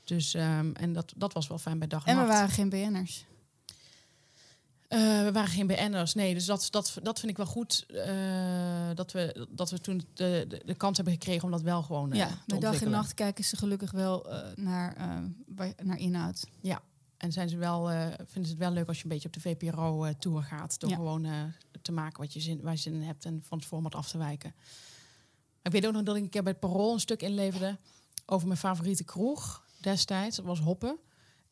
Dus, ehm, en dat, dat was wel fijn bij dag en, En we waren geen BN'ers. Eh, we waren geen BN'ers, nee. Dus dat, dat, dat vind ik wel goed. eh, dat, we, dat we toen de, de, de kans hebben gekregen om dat wel gewoon eh, ja, te dag en nacht kijken ze gelukkig wel naar, naar inhoud. En zijn ze wel, vinden ze het wel leuk als je een beetje op de VPRO-tour gaat. Door Ja. gewoon te maken wat je zin, waar je zin in hebt en van het format af te wijken. Ik weet ook nog dat ik een keer bij het Parool een stuk inleverde over mijn favoriete kroeg destijds. Dat was Hoppen.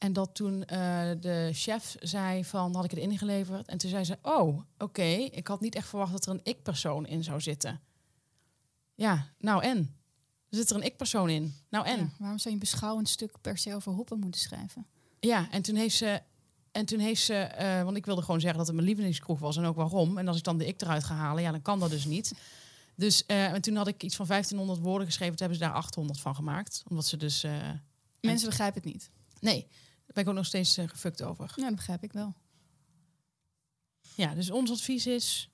En dat toen eh, de chef zei van, had ik het ingeleverd. En toen zei ze, oh, oké, ik had niet echt verwacht dat er een ik-persoon in zou zitten. Ja, nou en? Er zit er een ik-persoon in. Nou en? Ja, waarom zou je een beschouwend stuk per se over hoppen moeten schrijven? Ja, en toen heeft ze. En toen heeft ze, eh, want ik wilde gewoon zeggen dat het mijn lievelingskroeg was en ook waarom. En als ik dan de ik eruit ga halen, ja, dan kan dat dus niet. Dus eh, en toen had ik iets van 1500 woorden geschreven. Toen hebben ze daar 800 van gemaakt. Omdat ze dus. Mensen begrijpen het niet. nee, daar ben ik ook nog steeds eh, gefukt over. Ja, dat begrijp ik wel. Ja, dus ons advies is: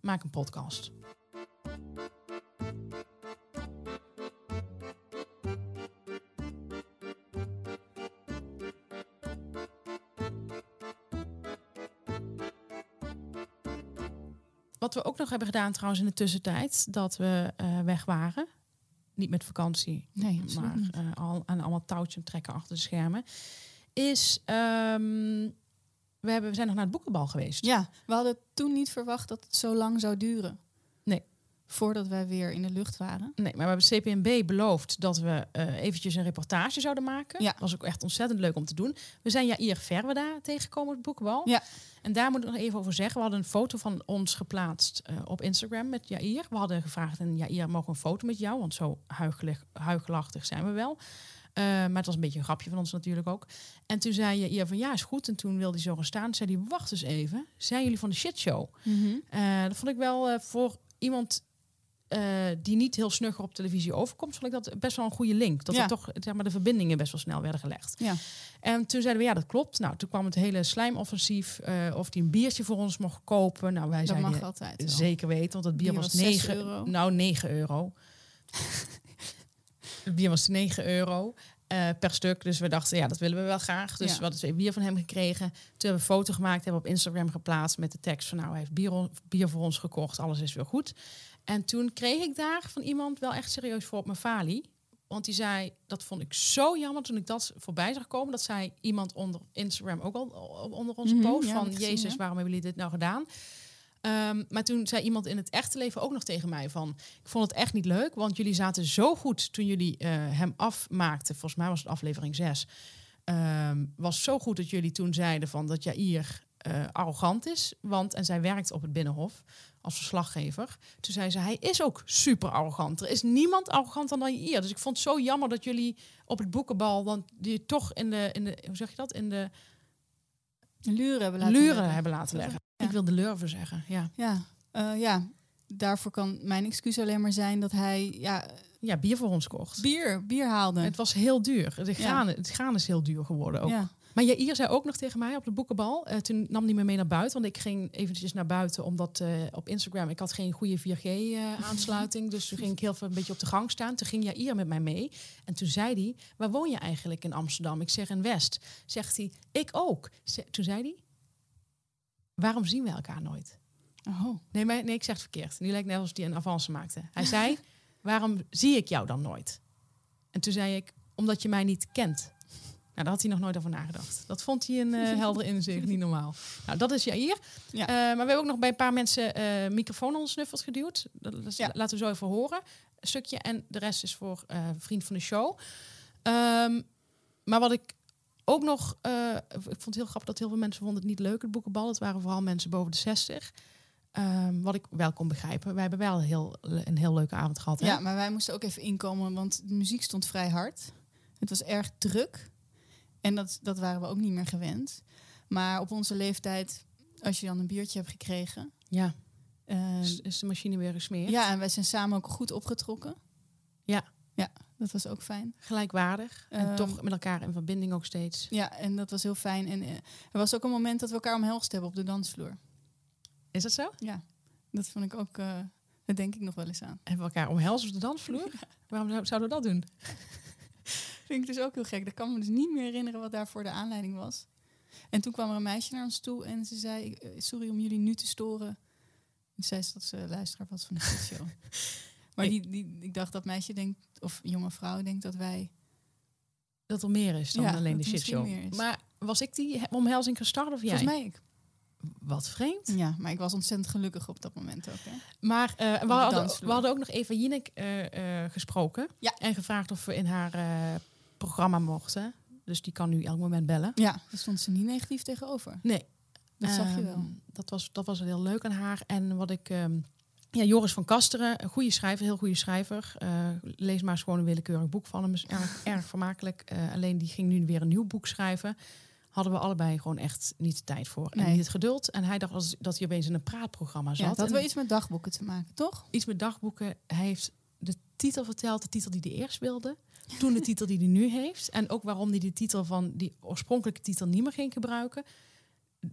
maak een podcast. Wat we ook nog hebben gedaan trouwens in de tussentijd, dat we eh, weg waren. Niet met vakantie, Nee, maar eh, al, aan allemaal touwtjes trekken achter de schermen. Is, ehm, we, hebben, we zijn nog naar het boekenbal geweest. Ja, we hadden toen niet verwacht dat het zo lang zou duren. Nee. Voordat wij weer in de lucht waren. Nee, maar we hebben CPNB beloofd dat we eh, eventjes een reportage zouden maken. Ja. Dat was ook echt ontzettend leuk om te doen. We zijn Jair Verweda tegengekomen op het boekenbal. Ja. En daar moet ik nog even over zeggen. We hadden een foto van ons geplaatst eh, op Instagram met Jair. We hadden gevraagd en Jair, mogen we een foto met jou? Want zo huigelachtig zijn we wel. Eh, maar het was een beetje een grapje van ons natuurlijk ook. En toen zei Jair van ja, is goed. En toen wilde hij zo gaan staan. Zei hij, wacht eens even. Zijn jullie van de shitshow? Eh, dat vond ik wel eh, voor iemand die niet heel snugger op televisie overkomt, vond ik dat best wel een goede link. Dat Ja. er toch zeg maar, de verbindingen best wel snel werden gelegd. Ja. En toen zeiden we, ja, dat klopt. Nou, toen kwam het hele slijmoffensief. of die een biertje voor ons mocht kopen. Nou, wij Dat zeiden mag altijd. wel. zeker weten, want het bier, Bier was was 6 9 euro. Nou, 9 euro. bier was 9 euro. eh, per stuk. Dus we dachten, ja, dat willen we wel graag. Dus Ja. we hadden twee bier van hem gekregen. Toen hebben we een foto gemaakt, hebben we op Instagram geplaatst met de tekst van, nou, hij heeft bier, bier voor ons gekocht, alles is weer goed. En toen kreeg ik daar van iemand wel echt serieus voor op mijn falie. Want die zei, dat vond ik zo jammer toen ik dat voorbij zag komen. Dat zei iemand onder Instagram ook al onder onze Mhm, post ja, van, gezien, Jezus, ja. waarom hebben jullie dit nou gedaan? Ehm, maar toen zei iemand in het echte leven ook nog tegen mij van... ik vond het echt niet leuk, want jullie zaten zo goed toen jullie eh, hem afmaakten. Volgens mij was het aflevering 6. was zo goed dat jullie toen zeiden van dat Jair eh, arrogant is. Want, en zij werkt op het Binnenhof als verslaggever. Toen zei ze, hij is ook super arrogant. Er is niemand arroganter dan Jair. Dus ik vond het zo jammer dat jullie op het boekenbal... want die toch in de, in de hoe zeg je dat, in de luren hebben laten luren leggen. hebben laten leggen. Ik wil de lurven zeggen, ja. Ja, eh, ja, daarvoor kan mijn excuus alleen maar zijn dat hij ja, Ja, bier voor ons kocht. bier, bier haalde. Het was heel duur. De Ja. graan, Het graan is heel duur geworden ook. Ja. Maar Jair zei ook nog tegen mij op de boekenbal. eh, toen nam hij me mee naar buiten. Want ik ging eventjes naar buiten. Omdat eh, op Instagram... Ik had geen goede 4G-aansluiting. dus toen ging ik heel veel een beetje op de gang staan. Toen ging Jair met mij mee. En toen zei hij... Waar woon je eigenlijk in Amsterdam? Ik zeg in West. Zegt hij... Ik ook. Ze- toen zei hij... Waarom zien we elkaar nooit? Oh. Nee, maar, nee, ik zeg het verkeerd. Nu lijkt net alsof hij een avance maakte. Hij zei, waarom zie ik jou dan nooit? En toen zei ik, omdat je mij niet kent. Nou, daar had hij nog nooit over nagedacht. Dat vond hij een eh, helder inzicht, niet normaal. Nou, dat is Jair. Ja. Eh, maar we hebben ook nog bij een paar mensen eh microfoon ontsnuffeld geduwd. Dat, Ja. Laten we zo even horen. Een stukje. En de rest is voor vriend van de show. Ehm, maar wat ik ook nog... eh, ik vond het heel grappig dat heel veel mensen vonden het niet leuk, het boekenbal. Het waren vooral mensen boven de 60. Ehm, wat ik wel kon begrijpen. Wij hebben wel heel, een heel leuke avond gehad. Hè? Ja, maar wij moesten ook even inkomen, want de muziek stond vrij hard. Het was erg druk. En dat, dat waren we ook niet meer gewend. Maar op onze leeftijd, als je dan een biertje hebt gekregen. ja. eh, Is, is de machine weer gesmeerd? ja, en wij zijn samen ook goed opgetrokken. Ja. Ja, dat was ook fijn. Gelijkwaardig. En Ehm, toch met elkaar in verbinding ook steeds. Ja, en dat was heel fijn. En eh, er was ook een moment dat we elkaar omhelst hebben op de dansvloer. Is dat zo? Ja. Dat vond ik ook, eh daar denk ik nog wel eens aan. En we elkaar omhelzen op de dansvloer? Waarom zou- zouden we dat doen? Vind ik dus ook heel gek. Ik kan me dus niet meer herinneren wat daarvoor de aanleiding was. En toen kwam er een meisje naar ons toe en ze zei... eh, Sorry om jullie nu te storen. En zei ze dat ze luisteraar was van de show. Maar Ik- die, die, ik dacht dat meisje denkt, of jonge vrouw denkt dat wij... Dat er meer is dan Ja, alleen de shitshow. Maar was ik die omhelzing gestart of jij? Volgens mij ik. Wat vreemd. Ja, maar ik was ontzettend gelukkig op dat moment ook. Hè? Maar eh, we, de hadden, we hadden ook nog Eva Jinek eh, eh, gesproken. Ja. En gevraagd of we in haar eh, programma mochten. Dus die kan nu elk moment bellen. Ja, daar stond ze niet negatief tegenover. Nee. Dat zag je Ehm, wel. Dat was, dat was heel leuk aan haar. En wat ik... ehm, ja, Joris van Kasteren, een goede schrijver, heel goede schrijver. Eh, lees maar eens gewoon een willekeurig boek van hem. Is erg, erg vermakelijk. Eh, alleen die ging nu weer een nieuw boek schrijven. Hadden we allebei gewoon echt niet de tijd voor. En niet het geduld. En hij dacht als- dat hij opeens in een praatprogramma zat. Ja, dat had wel iets met dagboeken te maken, toch? iets met dagboeken. Hij heeft de titel verteld, de titel die hij eerst wilde. Toen de titel die hij nu heeft. En ook waarom hij de titel van die oorspronkelijke titel niet meer ging gebruiken.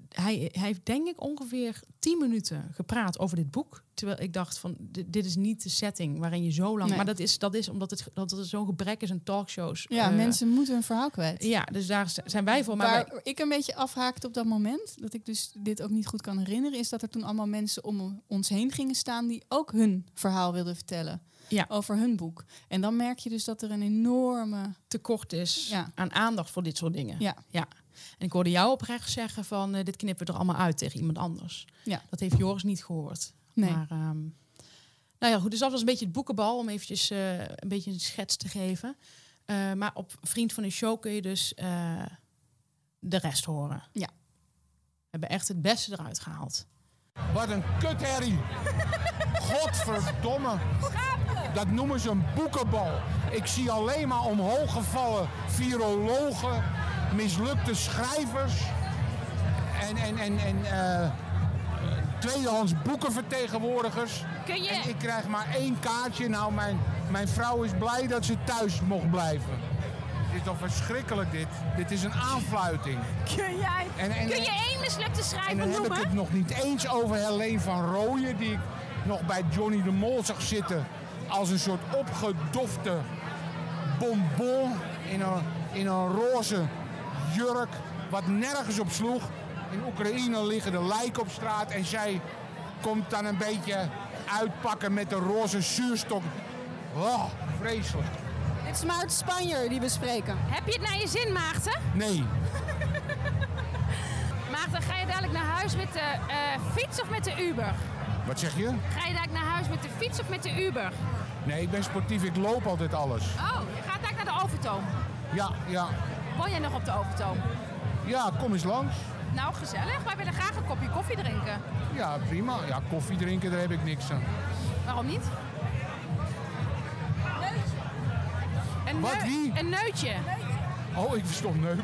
Hij, hij heeft denk ik ongeveer tien minuten gepraat over dit boek. Terwijl ik dacht van, dit, dit is niet de setting waarin je zo lang... Nee. Maar dat is, dat is omdat het, dat er zo'n gebrek is aan talkshows. Ja, Eh, mensen moeten hun verhaal kwijt. Ja, dus daar zijn wij voor. Maar Waar wij- ik een beetje afhaakte op dat moment, dat ik dus dit ook niet goed kan herinneren, is dat er toen allemaal mensen om ons heen gingen staan die ook hun verhaal wilden vertellen Ja. over hun boek. En dan merk je dus dat er een enorme. tekort is Ja. aan aandacht voor dit soort dingen. Ja, En ik hoorde jou oprecht zeggen van eh, dit knippen we er allemaal uit tegen iemand anders. Ja. Dat heeft Joris niet gehoord. nee. Maar ehm, nou ja, goed. Dus dat was een beetje het boekenbal om eventjes eh, een beetje een schets te geven. Eh, maar op Vriend van de Show kun je dus eh, de rest horen. Ja. We hebben echt het beste eruit gehaald. Wat een kutherrie. Godverdomme. Dat noemen ze een boekenbal. Ik zie alleen maar omhooggevallen virologen, mislukte schrijvers en, en, en, en eh, tweedehands boekenvertegenwoordigers. Kun je- En ik krijg maar één kaartje. Nou, mijn, mijn vrouw is blij dat ze thuis mocht blijven. Dit is toch verschrikkelijk dit. Dit is een aanfluiting. Kun jij? En, en, Kun je één mislukte en schrijver dan heb ik noemen? het nog niet eens over Helene van Rooyen, die ik nog bij Johnny de Mol zag zitten. Als een soort opgedofte bonbon in een, in een roze jurk, wat nergens op sloeg. In Oekraïne liggen de lijken op straat en zij komt dan een beetje uitpakken met de roze zuurstok. Oh, vreselijk. Dit is Maarten Spanjer die we spreken. Heb je het naar je zin, Maarten? Nee, Maarten, ga je dadelijk naar huis met de eh, fiets of met de Uber? wat zeg je? Ga je dadelijk naar huis met de fiets of met de Uber? Nee, ik ben sportief, ik loop altijd alles. Oh, je gaat dadelijk naar de Overtoom. Ja, ja, Woon jij nog op de Overtoom? ja, kom eens langs. Nou, gezellig. Wij willen graag een kopje koffie drinken. Ja, prima. Ja, koffie drinken, daar heb ik niks aan. Waarom niet? Een Wat, wie? Een neutje. Oh, ik verstond neuken.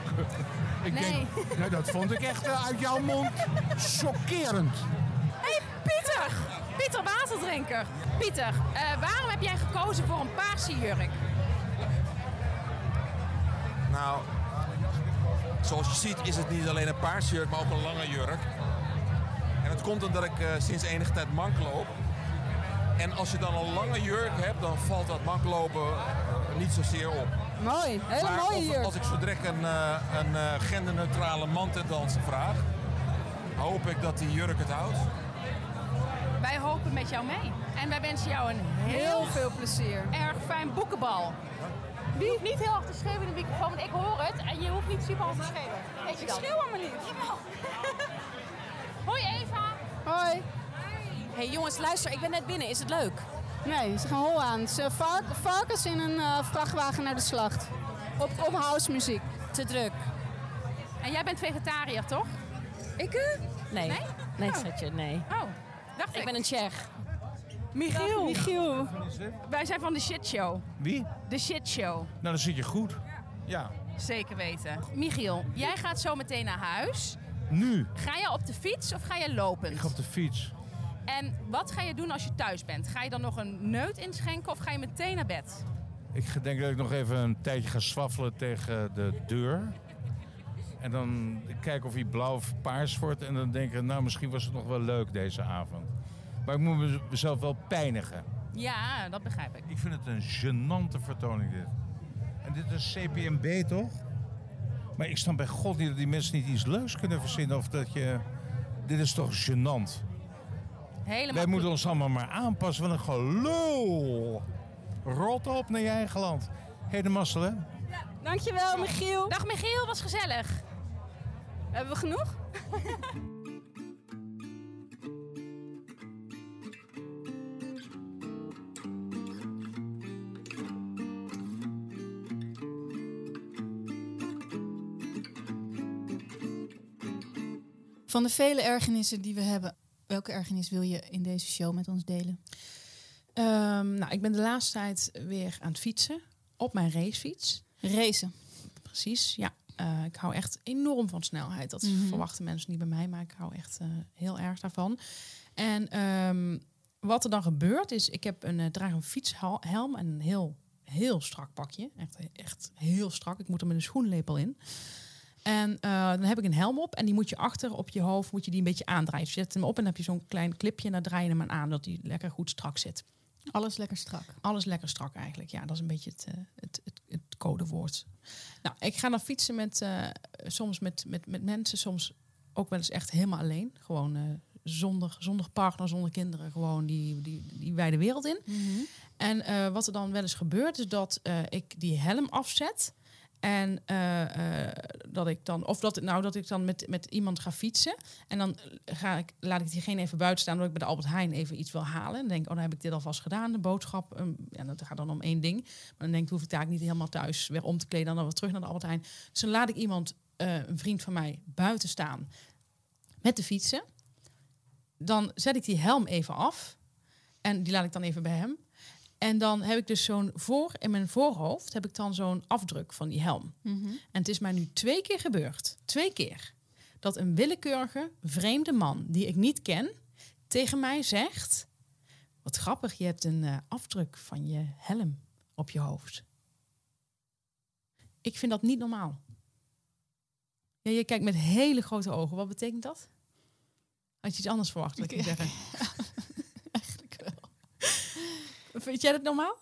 Ik Nee. denk, nou, dat vond ik echt eh, uit jouw mond chockerend. Hé, hey, Pieter! Pieter Waterdrinker. Pieter, eh, waarom heb jij gekozen voor een paarse jurk? Nou, zoals je ziet is het niet alleen een paars jurk, maar ook een lange jurk. En dat komt omdat ik eh, sinds enige tijd mank loop. En als je dan een lange jurk hebt, dan valt dat manklopen eh, niet zozeer op. Mooi, hele maar mooie jurk. als ik zo direct een, eh, een eh, genderneutrale man ten dansen vraag, hoop ik dat die jurk het houdt. Wij hopen met jou mee. En wij wensen jou een heel, Heel veel plezier. erg fijn boekenbal. Je hoeft niet heel hard te schreeuwen in de microfoon, want ik hoor het. En je hoeft niet super hard te schreeuwen. Weet je Ik schreeuw allemaal niet. Hoi Eva. Hoi. hey, jongens, luister, ik ben net binnen. Is het leuk? Nee, ze gaan hol aan. Ze vark, varkens in een eh, vrachtwagen naar de slacht. Op, op house muziek. Te druk. En jij bent vegetariër, toch? Ik? eh? Nee. Nee? Nee, Oh. schatje, nee. Oh, dacht ik. Ik ben een Tsjech. Michiel. Michiel. Wij zijn van de Shit Show. Wie? De Shit Show. Nou, dan zit je goed. Ja. Zeker weten. Michiel, jij gaat zo meteen naar huis. Nu. Ga je op de fiets of ga je lopend? Ik ga op de fiets. En wat ga je doen als je thuis bent? Ga je dan nog een neut inschenken of ga je meteen naar bed? Ik denk dat ik nog even een tijdje ga swaffelen tegen de deur. En dan kijken of hij blauw of paars wordt. En dan denk ik, nou, misschien was het nog wel leuk deze avond. Maar ik moet mez- mezelf wel pijnigen. Ja, dat begrijp ik. Ik vind het een gênante vertoning dit. En dit is CPMB toch? Maar ik snap bij God niet dat die mensen niet iets leuks kunnen verzinnen. Of dat je... Dit is toch gênant? Helemaal Wij moeten ons allemaal maar aanpassen. Wat een gelul. Rot op naar je eigen land. Hé, de mazzel, hè? Dankjewel, Michiel. Dag Michiel, was gezellig. Hebben we genoeg? Van de vele ergernissen die we hebben, welke ergernis wil je in deze show met ons delen? Ehm, nou, ik ben de laatste tijd weer aan het fietsen. Op mijn racefiets. Racen. Precies, ja. Eh, ik hou echt enorm van snelheid. Dat Mhm. verwachten mensen niet bij mij, maar ik hou echt eh, heel erg daarvan. En ehm, wat er dan gebeurt is, ik heb een, eh, draag een fietshelm en een heel, heel strak pakje. Echt, echt heel strak. Ik moet er met een schoenlepel in. En eh, dan heb ik een helm op en die moet je achter op je hoofd, moet je die een beetje aandraaien. Dus je zet hem op en dan heb je zo'n klein clipje en dan draai je hem aan dat die lekker goed strak zit. Alles lekker strak. Alles lekker strak eigenlijk. Ja, dat is een beetje het, eh, het, het, het codewoord. Nou, ik ga dan fietsen met, eh, soms met, met, met mensen, soms ook wel eens echt helemaal alleen. Gewoon zonder, zonder partner, zonder kinderen, gewoon die, die, die wijde wereld in. En eh, wat er dan wel eens gebeurt, is dat ik die helm afzet. En dat ik dan, of dat, nou, dat ik dan met, met iemand ga fietsen. En dan ga ik, laat ik diegene even buiten staan, omdat ik bij de Albert Heijn even iets wil halen. En denk oh, dan heb ik dit alvast gedaan, de boodschap. Um, ja, dat gaat dan om één ding. Maar dan denk ik, hoef ik daar niet helemaal thuis weer om te kleden. Dan dan weer terug naar de Albert Heijn. Dus dan laat ik iemand, eh, een vriend van mij, buiten staan met de fietsen. Dan zet ik die helm even af. En die laat ik dan even bij hem. En dan heb ik dus zo'n voor in mijn voorhoofd heb ik dan zo'n afdruk van die helm. Mhm. En het is mij nu twee keer gebeurd, twee keer, dat een willekeurige vreemde man die ik niet ken tegen mij zegt: "Wat grappig, je hebt een eh, afdruk van je helm op je hoofd." Ik vind dat niet normaal. Ja, je kijkt met hele grote ogen. Wat betekent dat? Had je iets anders verwacht? Dat ik Ik- zeggen? Vind jij dat normaal?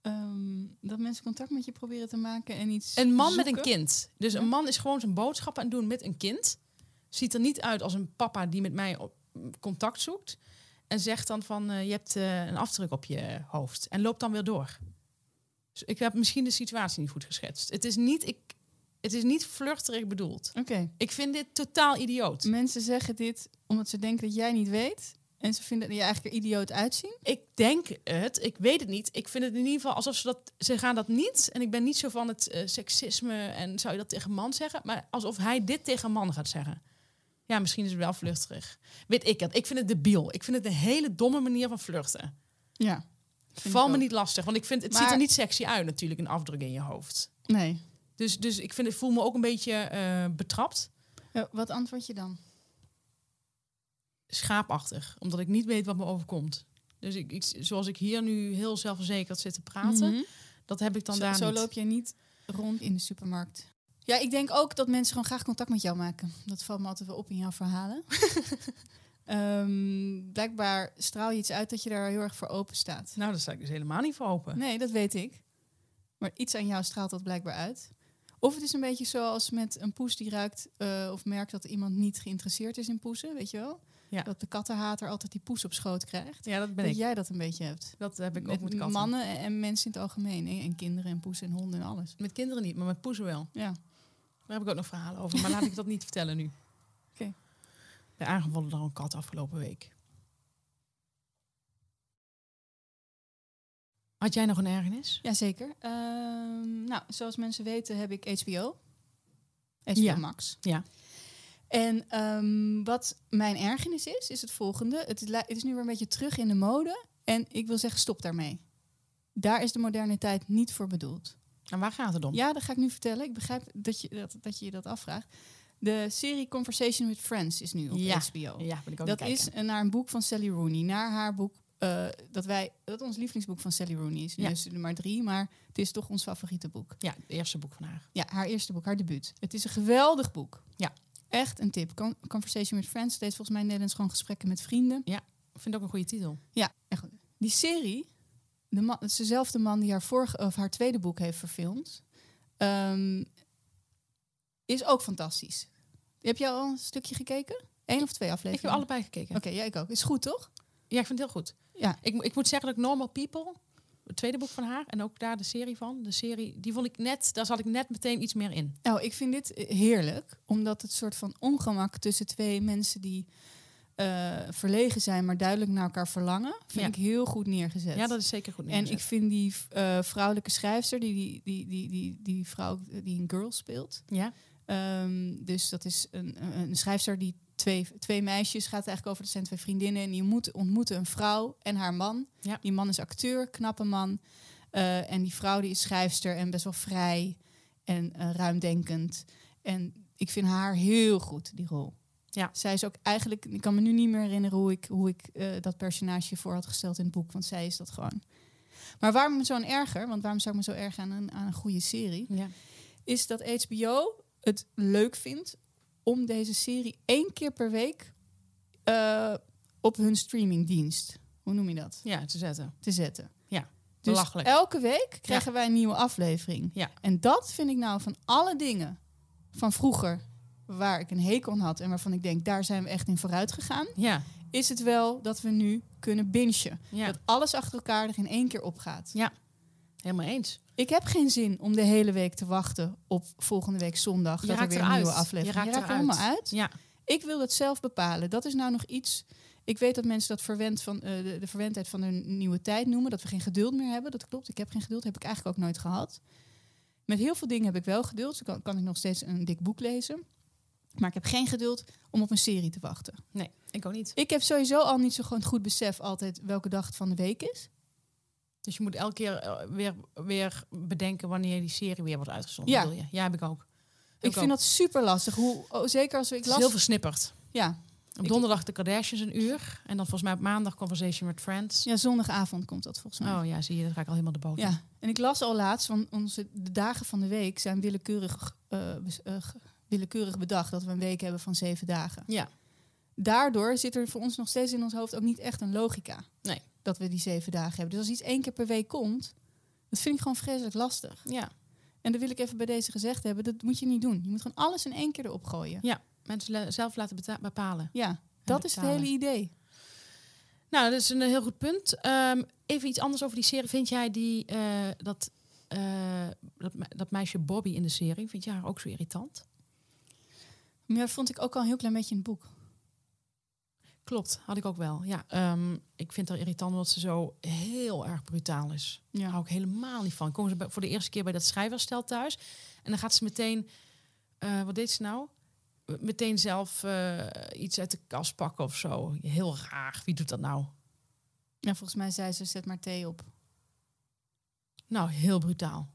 Ehm, dat mensen contact met je proberen te maken en iets Een man met een kind. Dus Ja. een man is gewoon zijn boodschappen aan het doen met een kind. Ziet er niet uit als een papa die met mij op, contact zoekt. En zegt dan van, eh, je hebt eh, een afdruk op je hoofd. En loopt dan weer door. Dus ik heb misschien de situatie niet goed geschetst. Het is niet, ik, het is niet flirterig bedoeld. Oké. Ik vind dit totaal idioot. Mensen zeggen dit omdat ze denken dat jij niet weet. En ze vinden je eigenlijk er idioot uitzien. Ik denk het, ik weet het niet. Ik vind het in ieder geval alsof ze dat, ze gaan dat niet. En ik ben niet zo van het eh, seksisme en zou je dat tegen een man zeggen, maar alsof hij dit tegen een man gaat zeggen. Ja, misschien is het wel flirterig. Weet ik het. Ik vind het debiel. Ik vind het een hele domme manier van flirten. Ja. Val me ook. niet lastig, want ik vind het ziet er niet sexy uit natuurlijk, een afdruk in je hoofd. Nee. Dus, dus ik vind, ik voel me ook een beetje eh, betrapt, Ja, wat antwoord je dan? Schaapachtig, omdat ik niet weet wat me overkomt. Dus ik, ik, zoals ik hier nu heel zelfverzekerd zit te praten, Mhm. dat heb ik dan zo, daar zo niet. loop je niet rond in de supermarkt. Ja, ik denk ook dat mensen gewoon graag contact met jou maken. Dat valt me altijd wel op in jouw verhalen. Ehm, blijkbaar straal je iets uit dat je daar heel erg voor open staat. Nou, daar sta ik dus helemaal niet voor open. Nee, dat weet ik. Maar iets aan jou straalt dat blijkbaar uit. Of het is een beetje zoals met een poes die ruikt eh, of merkt dat iemand niet geïnteresseerd is in poesen, weet je wel? Ja. Dat de kattenhater altijd die poes op schoot krijgt. Ja, dat ben dat ik. jij dat een beetje hebt. Dat heb ik met ook met katten. mannen en, en mensen in het algemeen. hè? En kinderen en poesen en honden en alles. Met kinderen niet, maar met poezen wel. Ja. Daar heb ik ook nog verhalen over, maar laat ik dat niet vertellen nu. Oké. Ben aangevallen door een kat afgelopen week. Had jij nog een ergernis? Jazeker. Ehm nou, zoals mensen weten heb ik HBO. HBO Ja. Max. Ja. En ehm, wat mijn ergernis is, is het volgende. Het is, het is nu weer een beetje terug in de mode. En ik wil zeggen, stop daarmee. Daar is de moderne tijd niet voor bedoeld. En waar gaat het om? Ja, dat ga ik nu vertellen. Ik begrijp dat je dat, dat, je je dat afvraagt. De serie Conversation with Friends is nu op Ja. HBO. Ja, wil ik ook Dat is eh, naar een boek van Sally Rooney. Naar haar boek, eh, dat, wij, dat ons lievelingsboek van Sally Rooney is. Nu Ja. is er maar drie, maar het is toch ons favoriete boek. Ja, het eerste boek van haar. Ja, haar eerste boek, haar debuut. Het is een geweldig boek. Ja. Echt een tip. Con- Conversation with Friends. Heet volgens mij in Nederlands gewoon gesprekken met vrienden. Ja. Ik vind het ook een goede titel. Ja, echt. Die serie, de man, het is dezelfde man die haar, vorige, of haar tweede boek heeft verfilmd, ehm, is ook fantastisch. Heb je al een stukje gekeken? Eén of twee Ik afleveringen? heb allebei gekeken. Oké, ja, ik ook. Is goed, toch? Ja, ik vind het heel goed. Ja. Ik, ik moet zeggen dat ik Normal People, het tweede boek van haar, en ook daar de serie van, de serie, die vond ik net, daar zat ik net meteen iets meer in. Nou, ik vind dit heerlijk, omdat het soort van ongemak tussen twee mensen die eh, verlegen zijn, maar duidelijk naar elkaar verlangen, vind Ja. ik heel goed neergezet. Ja, dat is zeker goed. En neergezet. ik vind die eh, vrouwelijke schrijfster, die die, die, die, die, die vrouw die een girl speelt. Ja, Ehm, dus dat is een een schrijfster die twee, twee meisjes gaat eigenlijk over. Dat zijn twee vriendinnen en die ontmoeten, ontmoeten een vrouw en haar man. Ja. Die man is acteur, knappe man. Eh, en die vrouw die is schrijfster en best wel vrij en eh, ruimdenkend. En ik vind haar heel goed, die rol. Ja. Zij is ook eigenlijk, ik kan me nu niet meer herinneren hoe ik, hoe ik eh, dat personage voor had gesteld in het boek, want zij is dat gewoon. Maar waarom me zo'n erger, want waarom zou ik me zo erg aan een, aan een goede serie? ja. is dat HBO het leuk vindt om deze serie één keer per week eh, op hun streamingdienst, hoe noem je dat, ja te zetten. te zetten. Ja, Dus elke week krijgen wij een nieuwe aflevering. Ja. En dat vind ik nou van alle dingen van vroeger, waar ik een hekel aan had en waarvan ik denk, daar zijn we echt in vooruit gegaan, Ja, is het wel dat we nu kunnen bingen. ja. Dat alles achter elkaar er in één keer opgaat. Ja. helemaal eens. Ik heb geen zin om de hele week te wachten op volgende week zondag. Je dat er weer een nieuwe Je aflevering raakt Je raakt er helemaal uit. Ja, Ik wil het zelf bepalen. Dat is nou nog iets. Ik weet dat mensen dat verwend van, eh, de, de verwendheid van de nieuwe tijd noemen. Dat we geen geduld meer hebben. Dat klopt. Ik heb geen geduld. Heb ik eigenlijk ook nooit gehad. Met heel veel dingen heb ik wel geduld. Zo kan, kan ik nog steeds een dik boek lezen. Maar ik heb geen geduld om op een serie te wachten. nee, ik ook niet. Ik heb sowieso al niet zo gewoon goed besef altijd welke dag het van de week is. Dus je moet elke keer eh, weer, weer bedenken wanneer die serie weer wordt uitgezonden. Ja. je? ja heb ik ook. Ik vind dat super lastig. Hoe, oh, zeker als ik las. heel versnipperd. Ja, Op donderdag de Kardashians een uur. En dan volgens mij op maandag Conversation with Friends. ja, zondagavond komt dat volgens mij. Oh ja, zie je, dat ga ik al helemaal de boot. Ja, en ik las al laatst van onze de dagen van de week zijn willekeurig, eh, eh, willekeurig bedacht dat we een week hebben van zeven dagen. Ja. Daardoor zit er voor ons nog steeds in ons hoofd ook niet echt een logica. Nee. Dat we die zeven dagen hebben. Dus als iets één keer per week komt, dat vind ik gewoon vreselijk lastig. ja. En dat wil ik even bij deze gezegd hebben. Dat moet je niet doen. Je moet gewoon alles in één keer erop gooien. Ja, mensen zelf laten bepalen. Ja, dat is het hele idee. Nou, dat is een heel goed punt. Ehm, even iets anders over die serie. Vind jij die, eh, dat, eh, dat, me- dat meisje Bobby in de serie, vind jij haar ook zo irritant? Maar dat vond ik ook al een heel klein beetje in het boek. Klopt, had ik ook wel. Ja, ehm, ik vind haar irritant omdat ze zo heel erg brutaal is. Daar Ja. hou ik helemaal niet van. Komen ze bij- voor de eerste keer bij dat schrijverstel thuis. En dan gaat ze meteen... eh, wat deed ze nou? Meteen zelf eh, iets uit de kast pakken of zo. Heel raar. Wie doet dat nou? Ja, volgens mij zei ze, zet maar thee op. Nou, heel brutaal.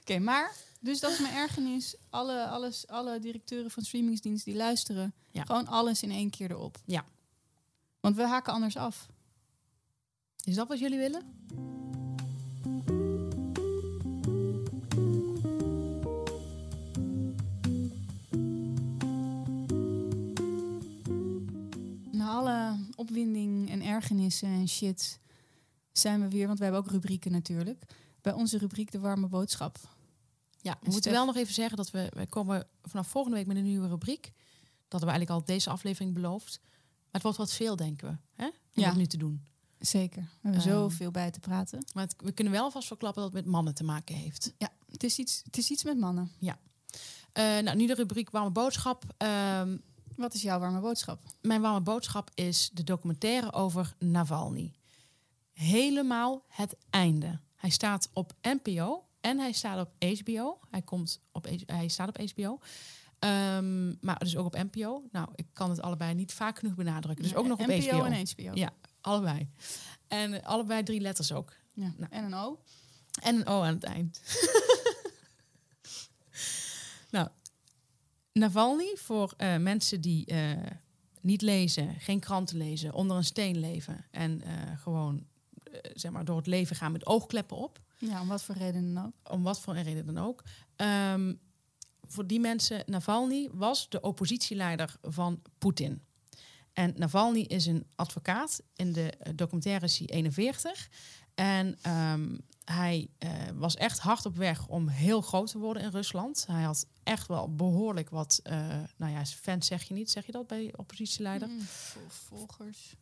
Oké, maar dus dat is mijn ergernis. Alle, alles, alle directeuren van streamingsdiensten die luisteren, Ja. gewoon alles in één keer erop. Ja. Want we haken anders af. Is dat wat jullie willen? Na alle opwinding en ergernissen en shit zijn we weer, want we hebben ook rubrieken natuurlijk, bij onze rubriek De Warme Boodschap. Ja, we En moeten wel nog even zeggen dat we, we komen vanaf volgende week met een nieuwe rubriek. Dat hebben we eigenlijk al deze aflevering beloofd. Maar het wordt wat veel, denken we, hè? om Ja. dat nu te doen. Zeker. We hebben Ehm. zoveel bij te praten. Maar het- we kunnen wel vast verklappen dat het met mannen te maken heeft. Ja, het is iets, het is iets met mannen. Eh, nou, nu de rubriek Warme Boodschap. Ehm, Wat is jouw warme boodschap? mijn warme boodschap is de documentaire over Navalny. Helemaal het einde. Hij staat op NPO en hij staat op HBO. Hij, komt op, hij staat op HBO. Ehm, maar dus ook op NPO. Nou, ik kan het allebei niet vaak genoeg benadrukken. Dus ook nog op NPO HBO. en HBO. Ja, allebei. En allebei drie letters ook. Ja. Nou. En een O. En een O aan het eind. nou, Navalny, voor eh, mensen die eh, niet lezen, geen kranten lezen, onder een steen leven en eh, gewoon zeg maar door het leven gaan met oogkleppen op, Ja, om wat voor reden dan ook. om wat voor een reden dan ook. Ehm, voor die mensen, Navalny was de oppositieleider van Poetin. En Navalny is een advocaat. In de eh, documentaire is hij 41. En ehm, hij eh, was echt hard op weg om heel groot te worden in Rusland. Hij had echt wel behoorlijk wat, eh, nou ja, fans zeg je niet, zeg je dat bij oppositieleider? Mm, vol- volgers,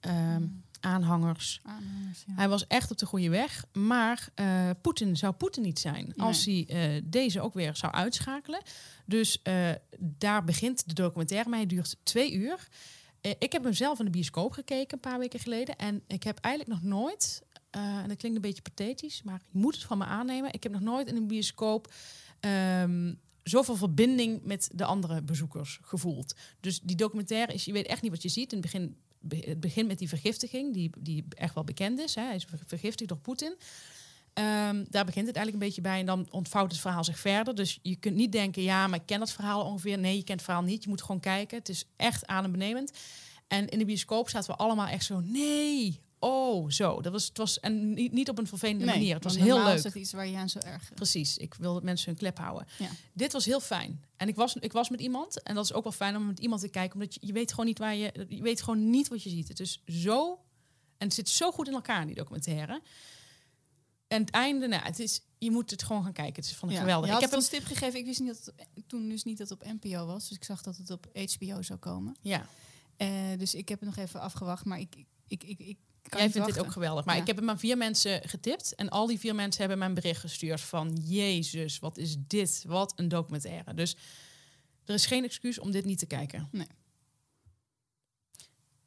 Ehm, aanhangers. aanhangers. Ja. Hij was echt op de goede weg. Maar eh, Poetin zou Poetin niet zijn als hij eh, deze ook weer zou uitschakelen. Dus eh, daar begint de documentaire mee. Het duurt twee uur. Ik heb hem zelf in de bioscoop gekeken een paar weken geleden. En ik heb eigenlijk nog nooit, en dat klinkt een beetje pathetisch, maar je moet het van me aannemen. Ik heb nog nooit in een bioscoop ehm, zoveel verbinding met de andere bezoekers gevoeld. Dus die documentaire is, je weet echt niet wat je ziet. In het begin, be- het begint met die vergiftiging, die, die echt wel bekend is. Hè. Hij is ver- vergiftigd door Poetin. Ehm, daar begint het eigenlijk een beetje bij en dan ontvouwt het verhaal zich verder. Dus je kunt niet denken, ja, maar ik ken dat verhaal ongeveer. Nee, je kent het verhaal niet. Je moet gewoon kijken. Het is echt adembenemend. En in de bioscoop zaten we allemaal echt zo, nee, oh, zo. Dat was, het was, en niet, niet op een vervelende Nee, manier. Het was heel leuk. is dat iets waar je aan zo erg... Precies, ik wil dat mensen hun klep houden. Ja. Dit was heel fijn. En ik was, ik was met iemand. En dat is ook wel fijn om met iemand te kijken. Omdat je, je weet gewoon niet waar je... Je weet gewoon niet wat je ziet. Het is zo... En het zit zo goed in elkaar, die documentaire. En het einde, nou, het is, je moet het gewoon gaan kijken. Het is van Ja. geweldig. Ik heb het als tip gegeven. Ik wist niet dat het, toen dus niet dat het op NPO was. Dus ik zag dat het op HBO zou komen. ja, Eh, dus ik heb het nog even afgewacht. Maar ik, ik, ik, ik, jij vindt dit ook geweldig. Maar Ja. ik heb hem aan vier mensen getipt. En al die vier mensen hebben mij een bericht gestuurd van... Jezus, wat is dit? Wat een documentaire. Dus er is geen excuus om dit niet te kijken. Nee.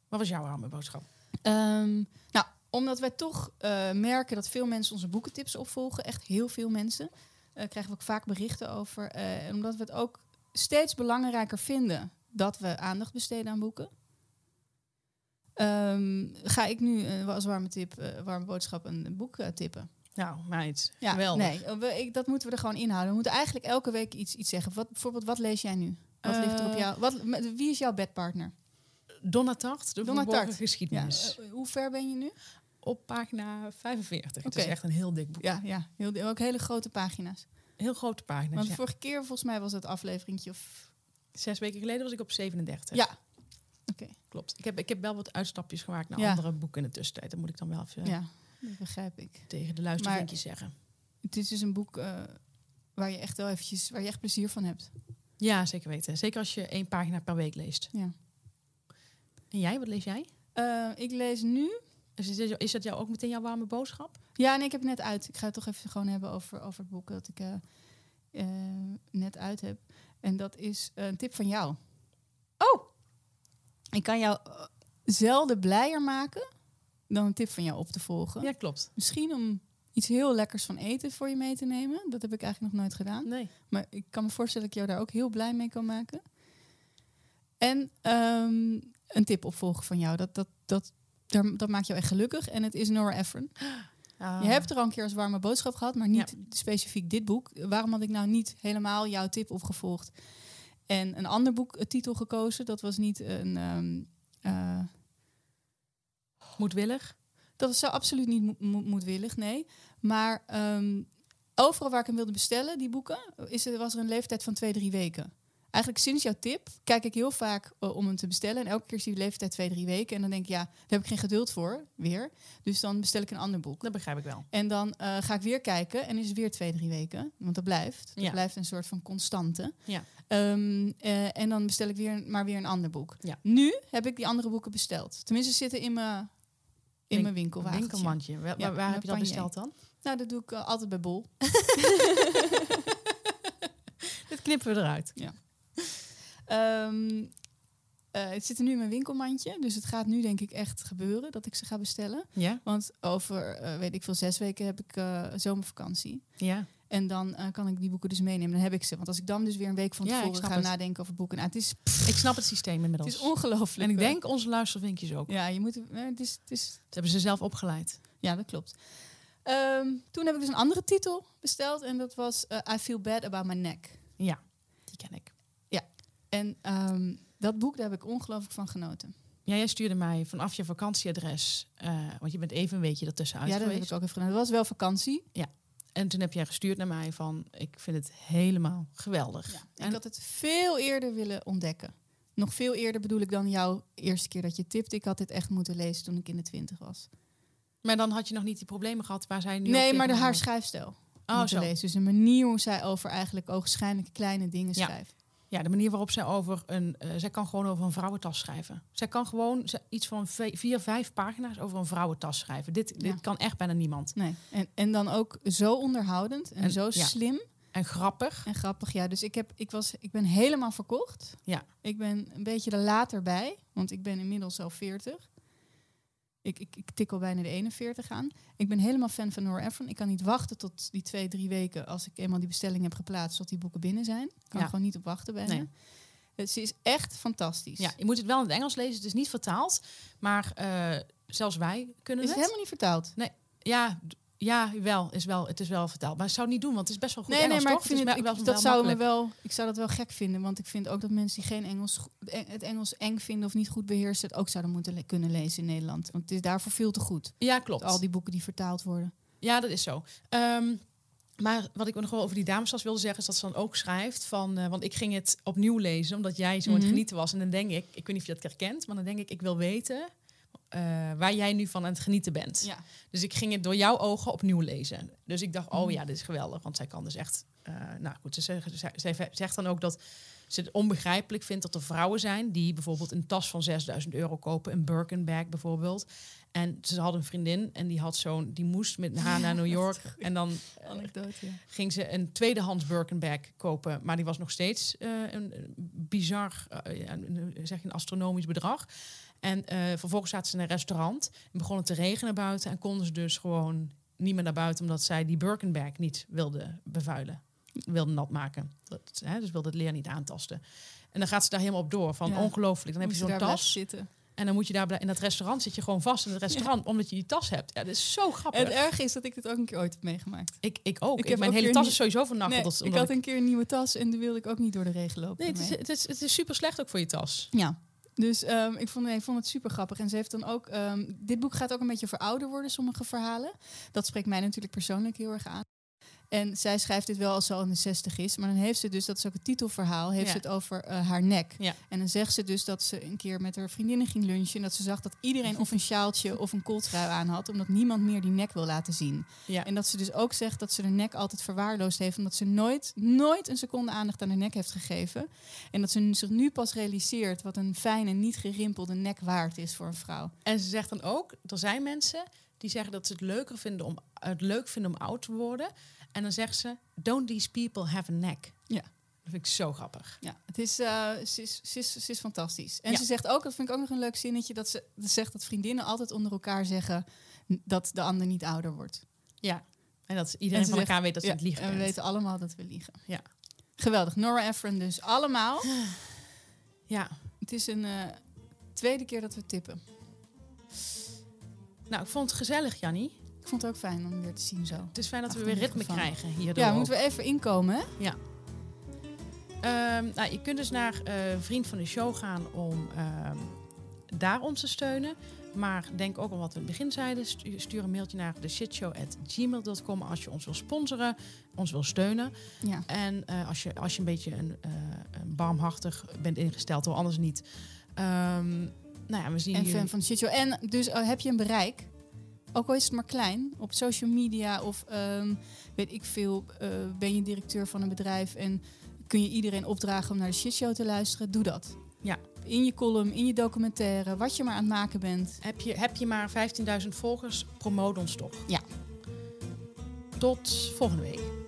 Wat was jouw arme boodschap? Ehm, nou, omdat wij toch eh, merken dat veel mensen onze boekentips opvolgen, echt heel veel mensen, eh, krijgen we ook vaak berichten over. eh, en omdat we het ook steeds belangrijker vinden dat we aandacht besteden aan boeken. Ehm, ga ik nu eh, als warme tip, eh, warme boodschap, een boek eh, tippen. Nou, meid, Ja, geweldig. nee, we, ik, dat moeten we er gewoon inhouden. We moeten eigenlijk elke week iets, iets zeggen. Wat, bijvoorbeeld, wat lees jij nu? Wat ligt er op jou? Wat, wie is jouw bedpartner? Donna Tart, de Donna Tart. Ja, geschiedenis. eh, hoe ver ben je nu? Op pagina 45. Het Oké. is echt een heel dik boek. Ja, ja heel, ook hele grote pagina's. Heel grote pagina's. Want ja. vorige keer, volgens mij, was het afleveringetje of... Zes weken geleden was ik op 37. Ja. Oké, Klopt. Ik heb, ik heb wel wat uitstapjes gemaakt naar Ja. andere boeken in de tussentijd. Dat moet ik dan wel even ja, dat begrijp ik. tegen de luistervinkjes zeggen. Het is dus een boek eh, waar je echt wel eventjes, waar je echt plezier van hebt. Ja, zeker weten. Zeker als je één pagina per week leest. Ja. En jij, wat lees jij? Eh, ik lees nu... Is, is, is dat jou ook meteen jouw warme boodschap? Ja, nee, ik heb het net uit. Ik ga het toch even gewoon hebben over, over het boek dat ik eh, net uit heb. En dat is een tip van jou. Oh! Ik kan jou eh, zelden blijer maken dan een tip van jou op te volgen. Ja, klopt. Misschien om iets heel lekkers van eten voor je mee te nemen. Dat heb ik eigenlijk nog nooit gedaan. Nee. Maar ik kan me voorstellen dat ik jou daar ook heel blij mee kan maken. En ehm, een tip opvolgen van jou. Dat, dat, dat, dat maakt jou echt gelukkig. En het is Nora Ephron. Ah. Je hebt er al een keer als warme boodschap gehad, maar niet specifiek dit boek. Waarom had ik nou niet helemaal jouw tip opgevolgd? En een ander boek, titel gekozen. Dat was niet een... eh, Moedwillig? dat was zo absoluut niet mo- mo- moedwillig, nee. Maar ehm, overal waar ik hem wilde bestellen, die boeken, is was er een leeftijd van twee, drie weken. Eigenlijk sinds jouw tip kijk ik heel vaak eh, om hem te bestellen. En elke keer is die leeftijd twee, drie weken. En dan denk ik, ja, daar heb ik geen geduld voor, weer. Dus dan bestel ik een ander boek. Dat begrijp ik wel. En dan eh, ga ik weer kijken en is het weer twee, drie weken. Want dat blijft. Dat Ja. blijft een soort van constante. Ja. Ehm, eh, en dan bestel ik weer, maar weer een ander boek. Ja. Nu heb ik die andere boeken besteld. Tenminste, ze zitten in mijn, in mijn winkelwagentje. Winkelmandje. Waar, Ja, waar, heb je dat besteld dan? Nou, dat doe ik altijd bij Bol. Dit knippen we eruit. Ehm, eh, het zit er nu in mijn winkelmandje. Dus het gaat nu denk ik echt gebeuren dat ik ze ga bestellen. Ja? Want over, eh, weet ik veel, zes weken heb ik eh, zomervakantie. Ja. En dan kan ik die boeken dus meenemen. Dan heb ik ze. Want als ik dan dus weer een week van tevoren ga het. nadenken over boeken. Nou, het is, Ik snap het systeem het inmiddels. is ongelooflijk. en ik denk onze luistervinkjes ook. Ja, je moet, het is, het is, Dat hebben ze zelf opgeleid. ja, dat klopt. Ehm, toen heb ik dus een andere titel besteld. En dat was I Feel Bad About My Neck. Ja, die ken ik. En ehm, dat boek, daar heb ik ongelooflijk van genoten. Ja, jij stuurde mij vanaf je vakantieadres, eh, want je bent even een weekje ertussenuit ja, dat heb geweest. ik ook even gedaan. Het was wel vakantie. En toen heb jij gestuurd naar mij van, ik vind het helemaal geweldig. Ja. En Ik had het veel eerder willen ontdekken. nog veel eerder bedoel ik dan jouw eerste keer dat je tipte. Ik had dit echt moeten lezen toen ik in de twintig was. Maar dan had je nog niet die problemen gehad waar zij nu nee, maar de tegenaan haar loopt. schrijfstijl. Oh, zo. lezen. Dus een manier hoe zij over eigenlijk ogenschijnlijk kleine dingen Ja. schrijft. Ja, de manier waarop zij over een... eh, zij kan gewoon over een vrouwentas schrijven. Zij kan gewoon iets van vier, vijf pagina's over een vrouwentas schrijven. Dit, Ja. dit kan echt bijna niemand. Nee. En, en dan ook zo onderhoudend en, En- zo ja. slim En grappig. en grappig. Ja, dus ik, heb, ik, was, ik ben helemaal verkocht. Ja. Ik ben een beetje er later bij, want ik ben inmiddels al 40. Ik, ik, ik tik al bijna de 41 aan. Ik ben helemaal fan van Nora Ephron. Ik kan niet wachten tot die twee, drie weken als ik eenmaal die bestelling heb geplaatst, tot die boeken binnen zijn. Ik kan Ja. er gewoon niet op wachten bijna. Nee. Het, ze is echt fantastisch. Ja, je moet het wel in het Engels lezen. Het is niet vertaald. Maar eh, zelfs wij kunnen Is het. het helemaal niet vertaald? Ja, d- ja wel, is wel, het is wel vertaald. Maar ik zou het niet doen, want het is best wel goed Nee, Engels, nee, maar toch? ik vind het, wel- ik- dat wel zou me wel, ik zou dat wel gek vinden, want ik vind ook dat mensen die geen Engels, go- het Engels eng vinden of niet goed beheersen, het ook zouden moeten le- kunnen lezen in Nederland. Want het is daarvoor veel te goed. Ja, klopt. Al die boeken die vertaald worden. Ja, dat is zo. Ehm, maar wat ik nog wel over die damestas wilde zeggen, is dat ze dan ook schrijft van... eh, want ik ging het opnieuw lezen, omdat jij zo aan het Mhm. genieten was. En dan denk ik, ik weet niet of je dat herkent, maar dan denk ik, ik wil weten eh, waar jij nu van aan het genieten bent. Ja. Dus ik ging het door jouw ogen opnieuw lezen. Dus ik dacht, oh Mhm. ja, dit is geweldig. Want zij kan dus echt... eh, nou goed, ze zij zegt dan ook dat ze het onbegrijpelijk vindt dat er vrouwen zijn... die bijvoorbeeld een tas van 6000 euro kopen. Een Birkenbag bijvoorbeeld. En ze had een vriendin en die had zo'n... die moest met haar naar New York. En dan eh, Anekdote. Ja. ging ze een tweedehands Birkenbag kopen. Maar die was nog steeds een, een bizar, zeg je, een astronomisch bedrag. En eh, vervolgens zaten ze in een restaurant en begon het te regenen buiten. En konden ze dus gewoon niet meer naar buiten... omdat zij die Birkenbag niet wilde bevuilen. Wilde nat maken. Dat, hè, dus wilde het leer niet aantasten. En dan gaat ze daar helemaal op door. Van Ja. ongelooflijk. Dan heb Moet je zo'n tas. zitten. En dan moet je daar in dat restaurant zit je gewoon vast in het restaurant. Omdat je die tas hebt. Ja, dat is zo grappig. Het erge is dat ik dit ook een keer ooit heb meegemaakt. ik, ik ook. Ik Ik heb mijn hele tas niet- is sowieso vernakkeld. Nee, ik had een keer een nieuwe tas en die wilde ik ook niet door de regen lopen. Nee, het is, het, is, het is super slecht ook voor je tas. Ja. Dus ehm, ik, vond, vond het super grappig. En ze heeft dan ook. ehm, dit boek gaat ook een beetje over ouder worden, sommige verhalen. Dat spreekt mij natuurlijk persoonlijk heel erg aan. En zij schrijft dit wel als ze al in de zestig is. Maar dan heeft ze dus, dat is ook het titelverhaal, heeft Ja. ze het over eh, haar nek. Ja. En dan zegt ze dus dat ze een keer met haar vriendinnen ging lunchen. En dat ze zag dat iedereen of een sjaaltje of een kooltrui aan had. Omdat niemand meer die nek wil laten zien. Ja. En dat ze dus ook zegt dat ze de nek altijd verwaarloosd heeft. Omdat ze nooit, nooit een seconde aandacht aan de nek heeft gegeven. En dat ze zich nu pas realiseert wat een fijne, niet gerimpelde nek waard is voor een vrouw. En ze zegt dan ook, er zijn mensen die zeggen dat ze het leuker vinden om het leuk vinden om oud te worden. En dan zegt ze, don't these people have a neck? Ja. Dat vind ik zo grappig. Ja, het is, eh, ze, is, ze, is, ze is fantastisch. En Ja. ze zegt ook, dat vind ik ook nog een leuk zinnetje, dat ze dat zegt dat vriendinnen altijd onder elkaar zeggen dat de ander niet ouder wordt. Ja. En dat En iedereen van zegt- elkaar weet dat ze Ja, het liegen En we bent. weten allemaal dat we liegen. Ja. Geweldig. Nora Ephron dus. Allemaal. Ja. Het is een eh, tweede keer dat we tippen. Nou, ik vond het gezellig, Jannie. Ik vond het ook fijn om weer te zien zo. Het is fijn dat we weer ritme krijgen hierdoor. Ja, moeten we even inkomen, hè? Ehm, nou, je kunt dus naar eh, Vriend van de Show gaan om ehm, daar ons te steunen. Maar denk ook aan wat we in het begin zeiden. Stu- Stuur een mailtje naar theshitshow.gmail.com als je ons wil sponsoren, ons wil steunen. Ja. En eh, als, je, als je een beetje een, eh, een barmhartig bent ingesteld, of anders niet. Ehm, nou ja, we zien En fan van de shitshow. En dus heb je een bereik, ook al is het maar klein, op social media of ehm, weet ik veel, eh, ben je directeur van een bedrijf en kun je iedereen opdragen om naar de shitshow te luisteren, doe dat. Ja. In je column, in je documentaire, wat je maar aan het maken bent. Heb je, heb je maar 15.000 volgers, promoot ons toch. Ja. Tot volgende week.